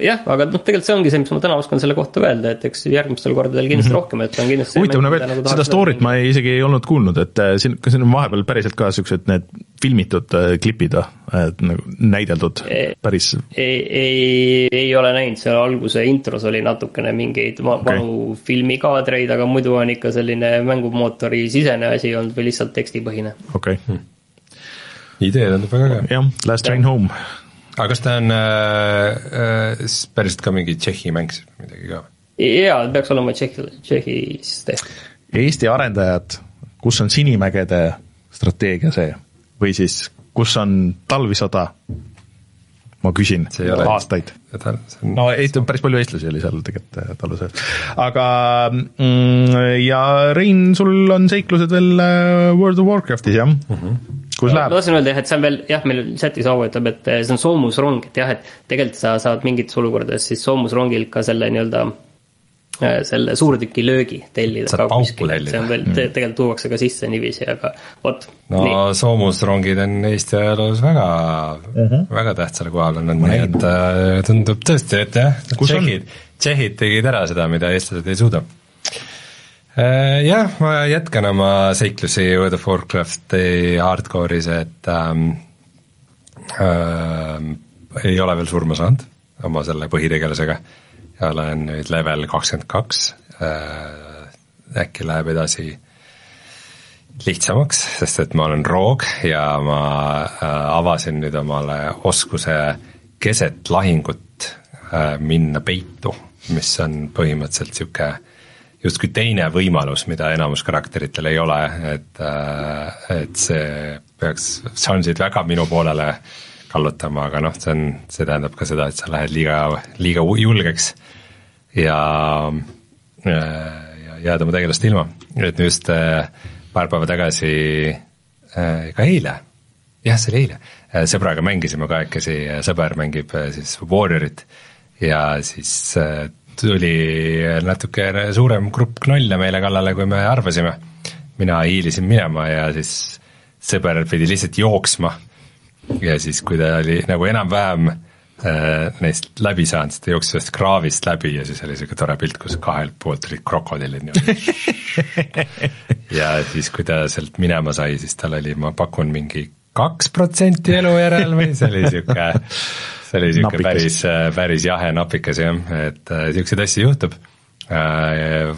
C: jah, aga noh, tegelikult see ongi see, mis ma täna oskan selle kohta öelda, et eks järgmistel kordadel kindlasti mm -hmm. rohkem, et on kindlasti
A: huvitav, no veel seda story't ma ei, isegi ei olnud kuulnud, et äh, siin, kas siin on vahepeal päriselt ka siuksed need filmitud äh, klipid või, et nagu näideldud
C: Ei.
A: päris,
C: ei, ei, ei ole näinud, seal alguse intros oli natukene mingeid
A: Okei.
C: vanu filmikaadreid, aga muidu on ikka selline mängumootori sisene asi olnud või lihtsalt tekstipõhine.
A: okei okay.,
B: idee tundub väga äge.
A: jah, Last Train Home.
B: aga kas ta on äh, äh, päriselt ka mingi Tšehhi mäng siis või midagi ka?
C: jaa, peaks olema Tšehhi, Tšehhis tehtud.
A: Eesti arendajad, kus on Sinimägede strateegia see või siis kus on talvisõda? Ma küsin aastaid. no Eesti, päris palju eestlasi oli seal tegelikult äh, talve sees, aga mm, ja Rein, sul on seiklused veel äh, World of Warcraftis jah mm? -hmm. kus
C: ma
A: läheb?
C: tahtsin öelda jah, et see on veel jah, meil chatis Aavo ütleb, et eh, see on soomusrong, et jah, et tegelikult sa saad mingites olukordades siis soomusrongil ka selle nii-öelda eh, selle suurtükilöögi tellida.
B: Saad pauku tellida.
C: see on veel te,, tegelikult tuuakse ka sisse niiviisi, aga vot
B: no
C: nii.
B: soomusrongid on Eesti ajaloos väga uh, -huh. väga tähtsale kohale olnud, nii et äh, tundub tõesti, et jah, tšehhid, tšehhid tegid ära seda, mida eestlased ei suuda. Jah, ma jätkan oma seiklusi World of Warcrafti hardcore'is, et ähm, ähm, ei ole veel surma saanud oma selle põhitegelasega ja olen nüüd level kakskümmend kaks, äkki läheb edasi lihtsamaks, sest et ma olen roog ja ma äh, avasin nüüd omale oskuse keset lahingut äh, minna peitu, mis on põhimõtteliselt niisugune justkui teine võimalus, mida enamus karakteritel ei ole, et, et see peaks šansid väga minu poolele kallutama, aga noh, see on, see tähendab ka seda, et sa lähed liiga, liiga julgeks ja, ja jääd oma tegelast ilma, et just äh, paar päeva tagasi äh,, ka eile, jah, see oli eile, sõbraga mängisime kahekesi, sõber mängib äh, siis Warriorit ja siis äh, tuli natuke suurem grupp knolle meile kallale, kui me arvasime. mina hiilisin minema ja siis sõber pidi lihtsalt jooksma ja siis, kui ta oli nagu enam-vähem äh, neist läbi saanud, siis ta jooksis ühest kraavist läbi ja siis oli siuke tore pilt, kus kahelt poolt olid krokodillid niimoodi. ja siis, kui ta sealt minema sai, siis tal oli, ma pakun mingi kaks protsenti elu järel või see oli sihuke, see oli sihuke päris, päris jahe napikas jah, et äh, siukseid asju juhtub.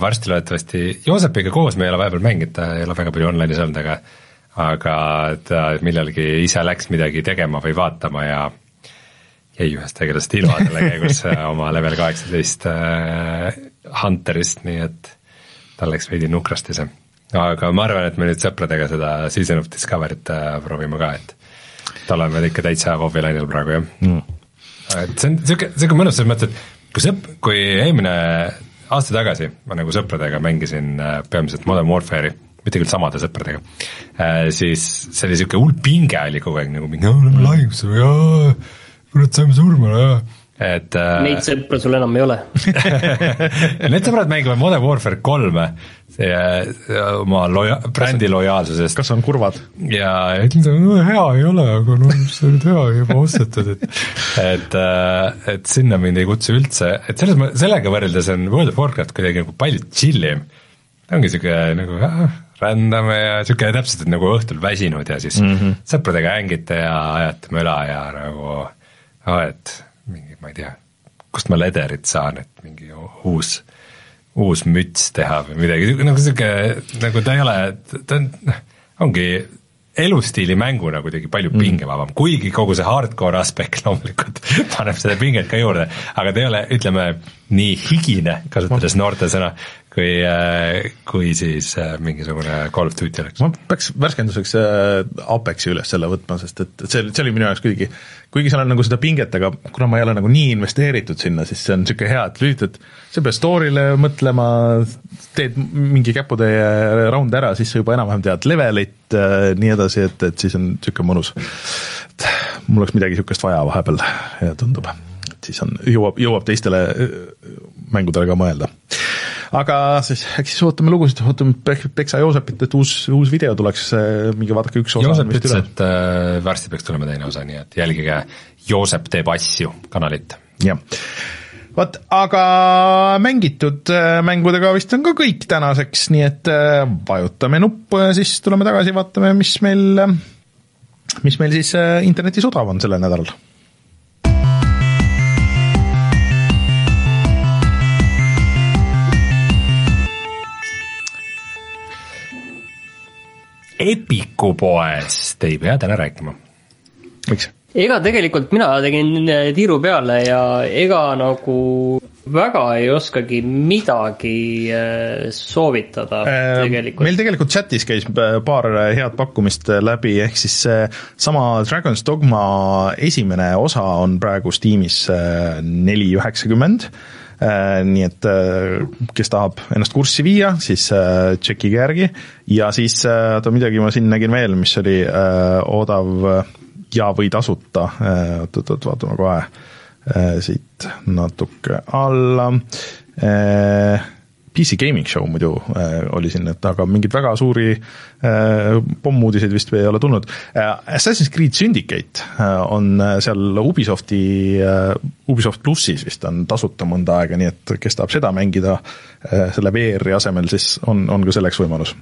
B: varsti loodetavasti, Joosepiga koos me ei ole vahepeal mänginud, ta ei ole väga palju online'is olnud, aga aga ta millalgi ise läks midagi tegema või vaatama ja jäi ühest tegelasest ilma selle käigus äh, oma level kaheksateist äh, Hunterist, nii et tal läks veidi nukrasti see. aga ma arvan, et me nüüd sõpradega seda Season of Discovery't äh, proovime ka, et tal on veel ikka täitsa WoW-i lainel praegu jah mm.. et see on sihuke, sihuke mõnus selles mõttes, et kui sõp-, kui eelmine aasta tagasi ma nagu sõpradega mängisin äh, peamiselt Modern Warfare'i, mitte küll samade sõpradega äh,, siis see oli sihuke hull pinge oli kogu aeg nagu mingi, või jaa, kurat saime surma, et äh,
C: Neid sõpru sul enam ei ole.
B: need sõbrad mängivad Modern Warfare kolme see, oma loja-, brändi lojaalsusest
A: kas on kurvad?
B: ja ütlesid, et no hea ei ole, aga noh, mis sa nüüd hea juba ostetud, et et, et sinna mind ei kutsu üldse, et selles mõttes, sellega võrreldes on World of Warcraft kuidagi nagu palju chill'im. ta ongi sihuke nagu ah, rändame ja sihuke täpselt, et nagu õhtul väsinud ja siis mm -hmm. sõpradega hängite ja ajate möla ja nagu ah, et mingi, ma ei tea, kust ma lederit saan, et mingi uus uus müts teha või midagi, nagu sihuke, nagu ta ei ole, ta on, noh, ongi elustiili mänguna kuidagi palju pingevabam mm., kuigi kogu see hardcore aspekt loomulikult paneb seda pinget ka juurde, aga ta ei ole, ütleme, nii higine, kasutades noorte sõna, kui, kui siis äh, mingisugune Call of Duty oleks.
A: ma peaks värskenduseks äh, Apexi üles selle võtma, sest et see, see oli minu jaoks kuidagi, kuigi seal on nagu seda pinget, aga kuna ma ei ole nagu nii investeeritud sinna, siis see on niisugune hea, et lülitad, sa ei pea story'le mõtlema, teed mingi käputäie round ära, siis sa juba enam-vähem tead levelit äh,, nii edasi, et, et siis on niisugune mõnus. et mul oleks midagi niisugust vaja vahepeal tundub, et siis on, jõuab, jõuab teistele äh, mängudele ka mõelda aga siis äkki siis ootame lugusid, ootame Pek- Peksa Joosepit, et uus, uus video tuleks, minge vaadake üks osa
B: Joosep ütles, et äh, varsti peaks tulema teine osa, nii et jälgige Joosep teeb asju kanalit.
A: Jah, vot aga mängitud äh, mängudega vist on ka kõik tänaseks, nii et vajutame nuppu ja siis tuleme tagasi, vaatame, mis meil, mis meil siis internetis odav on sellel nädalal.
B: Epiku poest ei pea täna rääkima.
A: miks?
C: ega tegelikult mina tegin äh, tiiru peale ja ega nagu väga ei oskagi midagi äh, soovitada tegelikult.
A: Äh, meil tegelikult chatis käis äh, paar head pakkumist läbi, ehk siis see sama Dragon's Dogma esimene osa on praegu Steamis äh, neli üheksakümmend. Nii et äh, kes tahab ennast kurssi viia, siis äh, tšekkige järgi ja siis äh, oota midagi ma siin nägin veel, mis oli äh, odav ja või tasuta, oot-oot-oot, vaatame kohe äh, siit natuke alla äh,. PC Gaming Show muidu äh, oli siin, et aga mingeid väga suuri äh, pommuudiseid vist ei ole tulnud äh,. Assassin's Creed Syndicate äh, on äh, seal Ubisofti äh,, Ubisoft plussis vist on tasuta mõnda aega, nii et kes tahab seda mängida äh, selle VR-i asemel, siis on, on ka selleks võimalus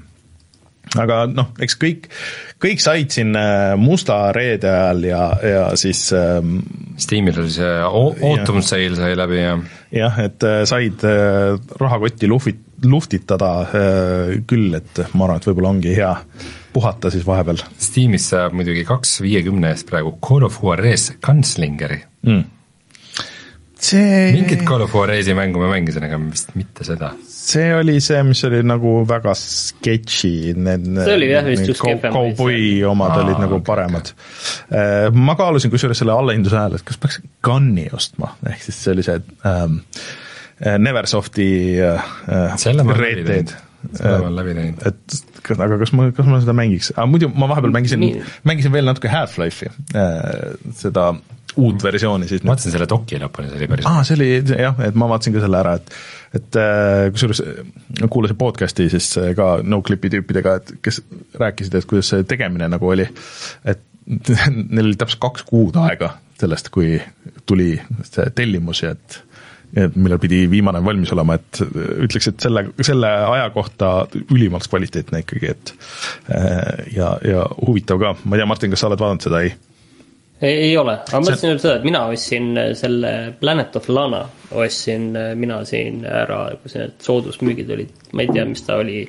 A: aga noh, eks kõik, kõik said siin äh, musta reede ajal ja, ja siis ähm,
B: Steamil oli see au- autumn sale sai läbi ja
A: jah, et äh, said äh, rahakotti luhvit-, luhtitada äh, küll, et ma arvan, et võib-olla ongi hea puhata siis vahepeal
B: Steamis saab muidugi kaks viiekümne eest praegu Call of Juarez Gunslingeri.
A: mm.. see,
B: mingit Call of Juarez'i mängu ma mängisin, aga vist mitte seda.
A: See oli see, mis oli nagu väga sketši, need
C: See oli jah vist
A: kau-
C: kehvemaid.
A: kauboi omad
B: Aa,
A: olid nagu paremad. ma kaalusin kusjuures selle allahindluse ajal, et kas peaks Gunni ostma, ehk siis see oli see ähm, Neversofti äh,
B: olen läbi
A: Red Dead
B: selle ma olen läbi teinud.
A: et kas- aga kas ma, kas ma seda mängiks, aga muidu ma vahepeal mängisin mängisin veel natuke Half-Life'i, seda uut versiooni siis.
B: ma vaatasin selle doki lõpuni, see oli päris
A: aa, see oli jah, et ma vaatasin ka selle ära, et et äh, kusjuures äh, kuulasin podcast'i siis äh, ka Noclipi tüüpidega, et kes rääkisid, et kuidas see tegemine nagu oli, et neil oli täpselt kaks kuud aega sellest, kui tuli see tellimus ja et millal pidi viimane valmis olema, et ütleks, et selle, selle aja kohta ülimalt kvaliteetne ikkagi, et ja, ja huvitav ka, ma ei tea, Martin, kas sa oled vaadanud seda, ei?
C: Ei, ei ole, aga ma mõtlesin öelda seda, et mina ostsin selle Planet of Lana, ostsin mina siin ära, kui need soodusmüügid olid, ma ei tea, mis ta oli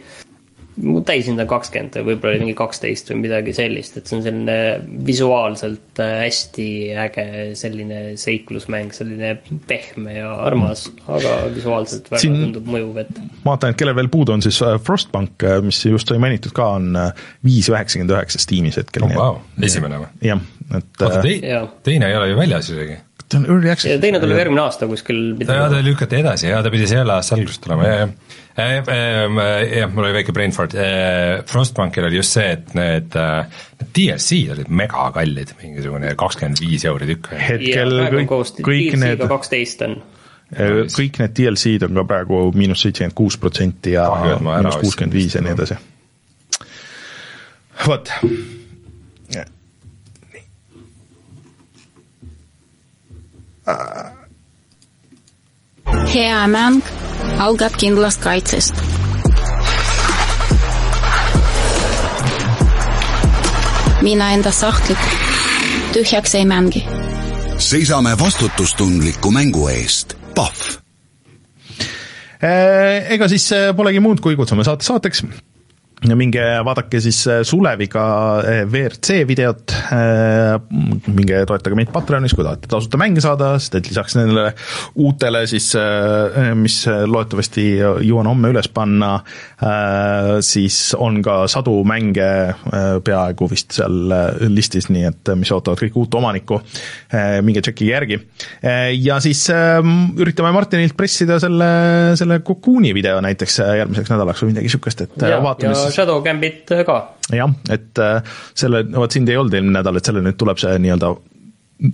C: täishind on kakskümmend või võib-olla oli mingi kaksteist või midagi sellist, et see on selline visuaalselt äh, hästi äge selline seiklusmäng, selline pehme ja armas, aga visuaalselt väga Siin, tundub mõjuv, et.
A: ma vaatan, et kellel veel puudu on siis äh, Frostbank, äh, mis just sai mainitud ka, on viis üheksakümmend üheksa Steamis hetkel
B: oh,. Wow. esimene või?
A: jah,
B: et. oota, teine ei ole ju väljas isegi
A: ta on early access.
C: teine tuleb järgmine aasta kuskil.
B: jaa, ta lükati edasi, jaa, ta pidi selle aasta alguses tulema, jaa, jaa. jah, mul oli väike brain fart, Frostbankil oli just see, et need, need DLC-d olid megakallid, mingisugune kakskümmend viis euri tükk.
A: hetkel kõik, kõik need
C: kaksteist on
A: kõik need DLC-d on ka praegu miinus seitsekümmend kuus protsenti ja miinus kuuskümmend viis ja nii edasi. vot
D: hea mäng algab kindlast kaitsest. mina enda sahtlit tühjaks ei mängi.
E: seisame vastutustundliku mängu eest, Pahv.
A: Äh, ega siis äh, polegi muud, kui kutsume saate saateks minge vaadake siis äh, Suleviga äh, WRC videot, äh, minge toetage meid Patreonis, kui tahate tasuta mänge saada, sest et lisaks nendele uutele siis, mis loodetavasti jõuan homme üles panna, siis on ka sadu mänge peaaegu vist seal listis, nii et mis ootavad kõik uut omanikku, minge tšekkige järgi. ja siis üritame Martinilt pressida selle, selle Cocoon'i video näiteks järgmiseks nädalaks või midagi niisugust, et ja, vaatame
C: siis Shadow Gambit ka.
A: jah, et äh, selle, vot sind ei olnud eelmine nädal, et selle nüüd tuleb see nii-öelda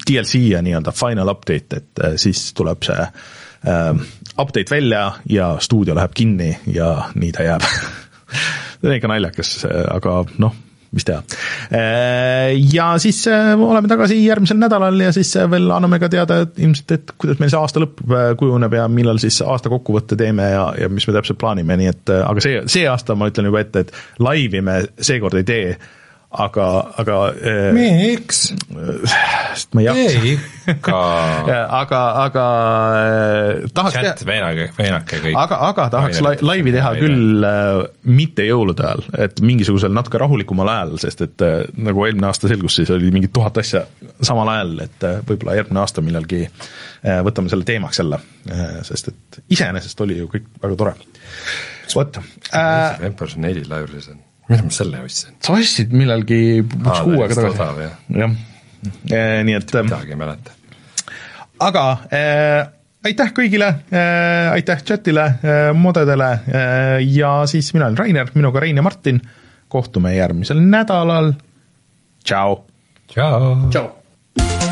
A: DLC ja nii-öelda final update, et äh, siis tuleb see äh, update välja ja stuudio läheb kinni ja nii ta jääb see on ikka naljakas, aga noh mis teha. Äh, ja siis äh, oleme tagasi järgmisel nädalal ja siis äh, veel anname ka teada et ilmselt, et kuidas meil see aasta lõpp kujuneb ja millal siis aasta kokkuvõtte teeme ja, ja mis me täpselt plaanime, nii et aga see, see aasta ma ütlen juba ette, et laivi me seekord ei tee aga, aga
B: äh, miks?
A: sest ma ei jaksa.
B: ikka
A: aga, aga äh, tahaks
B: chat, veenake, veenake kõik.
A: aga, aga tahaks la, laivi teha Vaine. küll äh, mitte jõulude ajal, et mingisugusel natuke rahulikumal ajal, sest et äh, nagu eelmine aasta selgus, siis oli mingi tuhat asja samal ajal, et äh, võib-olla järgmine aasta millalgi äh, võtame selle teemaks jälle äh,, sest et iseenesest oli ju kõik väga tore. vot
B: äh,. Empire neli library's on millal ma selle ostsin?
A: sa ostsid millalgi üks kuu aega tagasi. jah, eh, nii et.
B: midagi ei mäleta.
A: aga äh, aitäh kõigile äh,, aitäh chatile äh,, modedele äh, ja siis mina olen Rainer, minuga Rein ja Martin. kohtume järgmisel nädalal. tšau.
B: tšau.
C: tšau.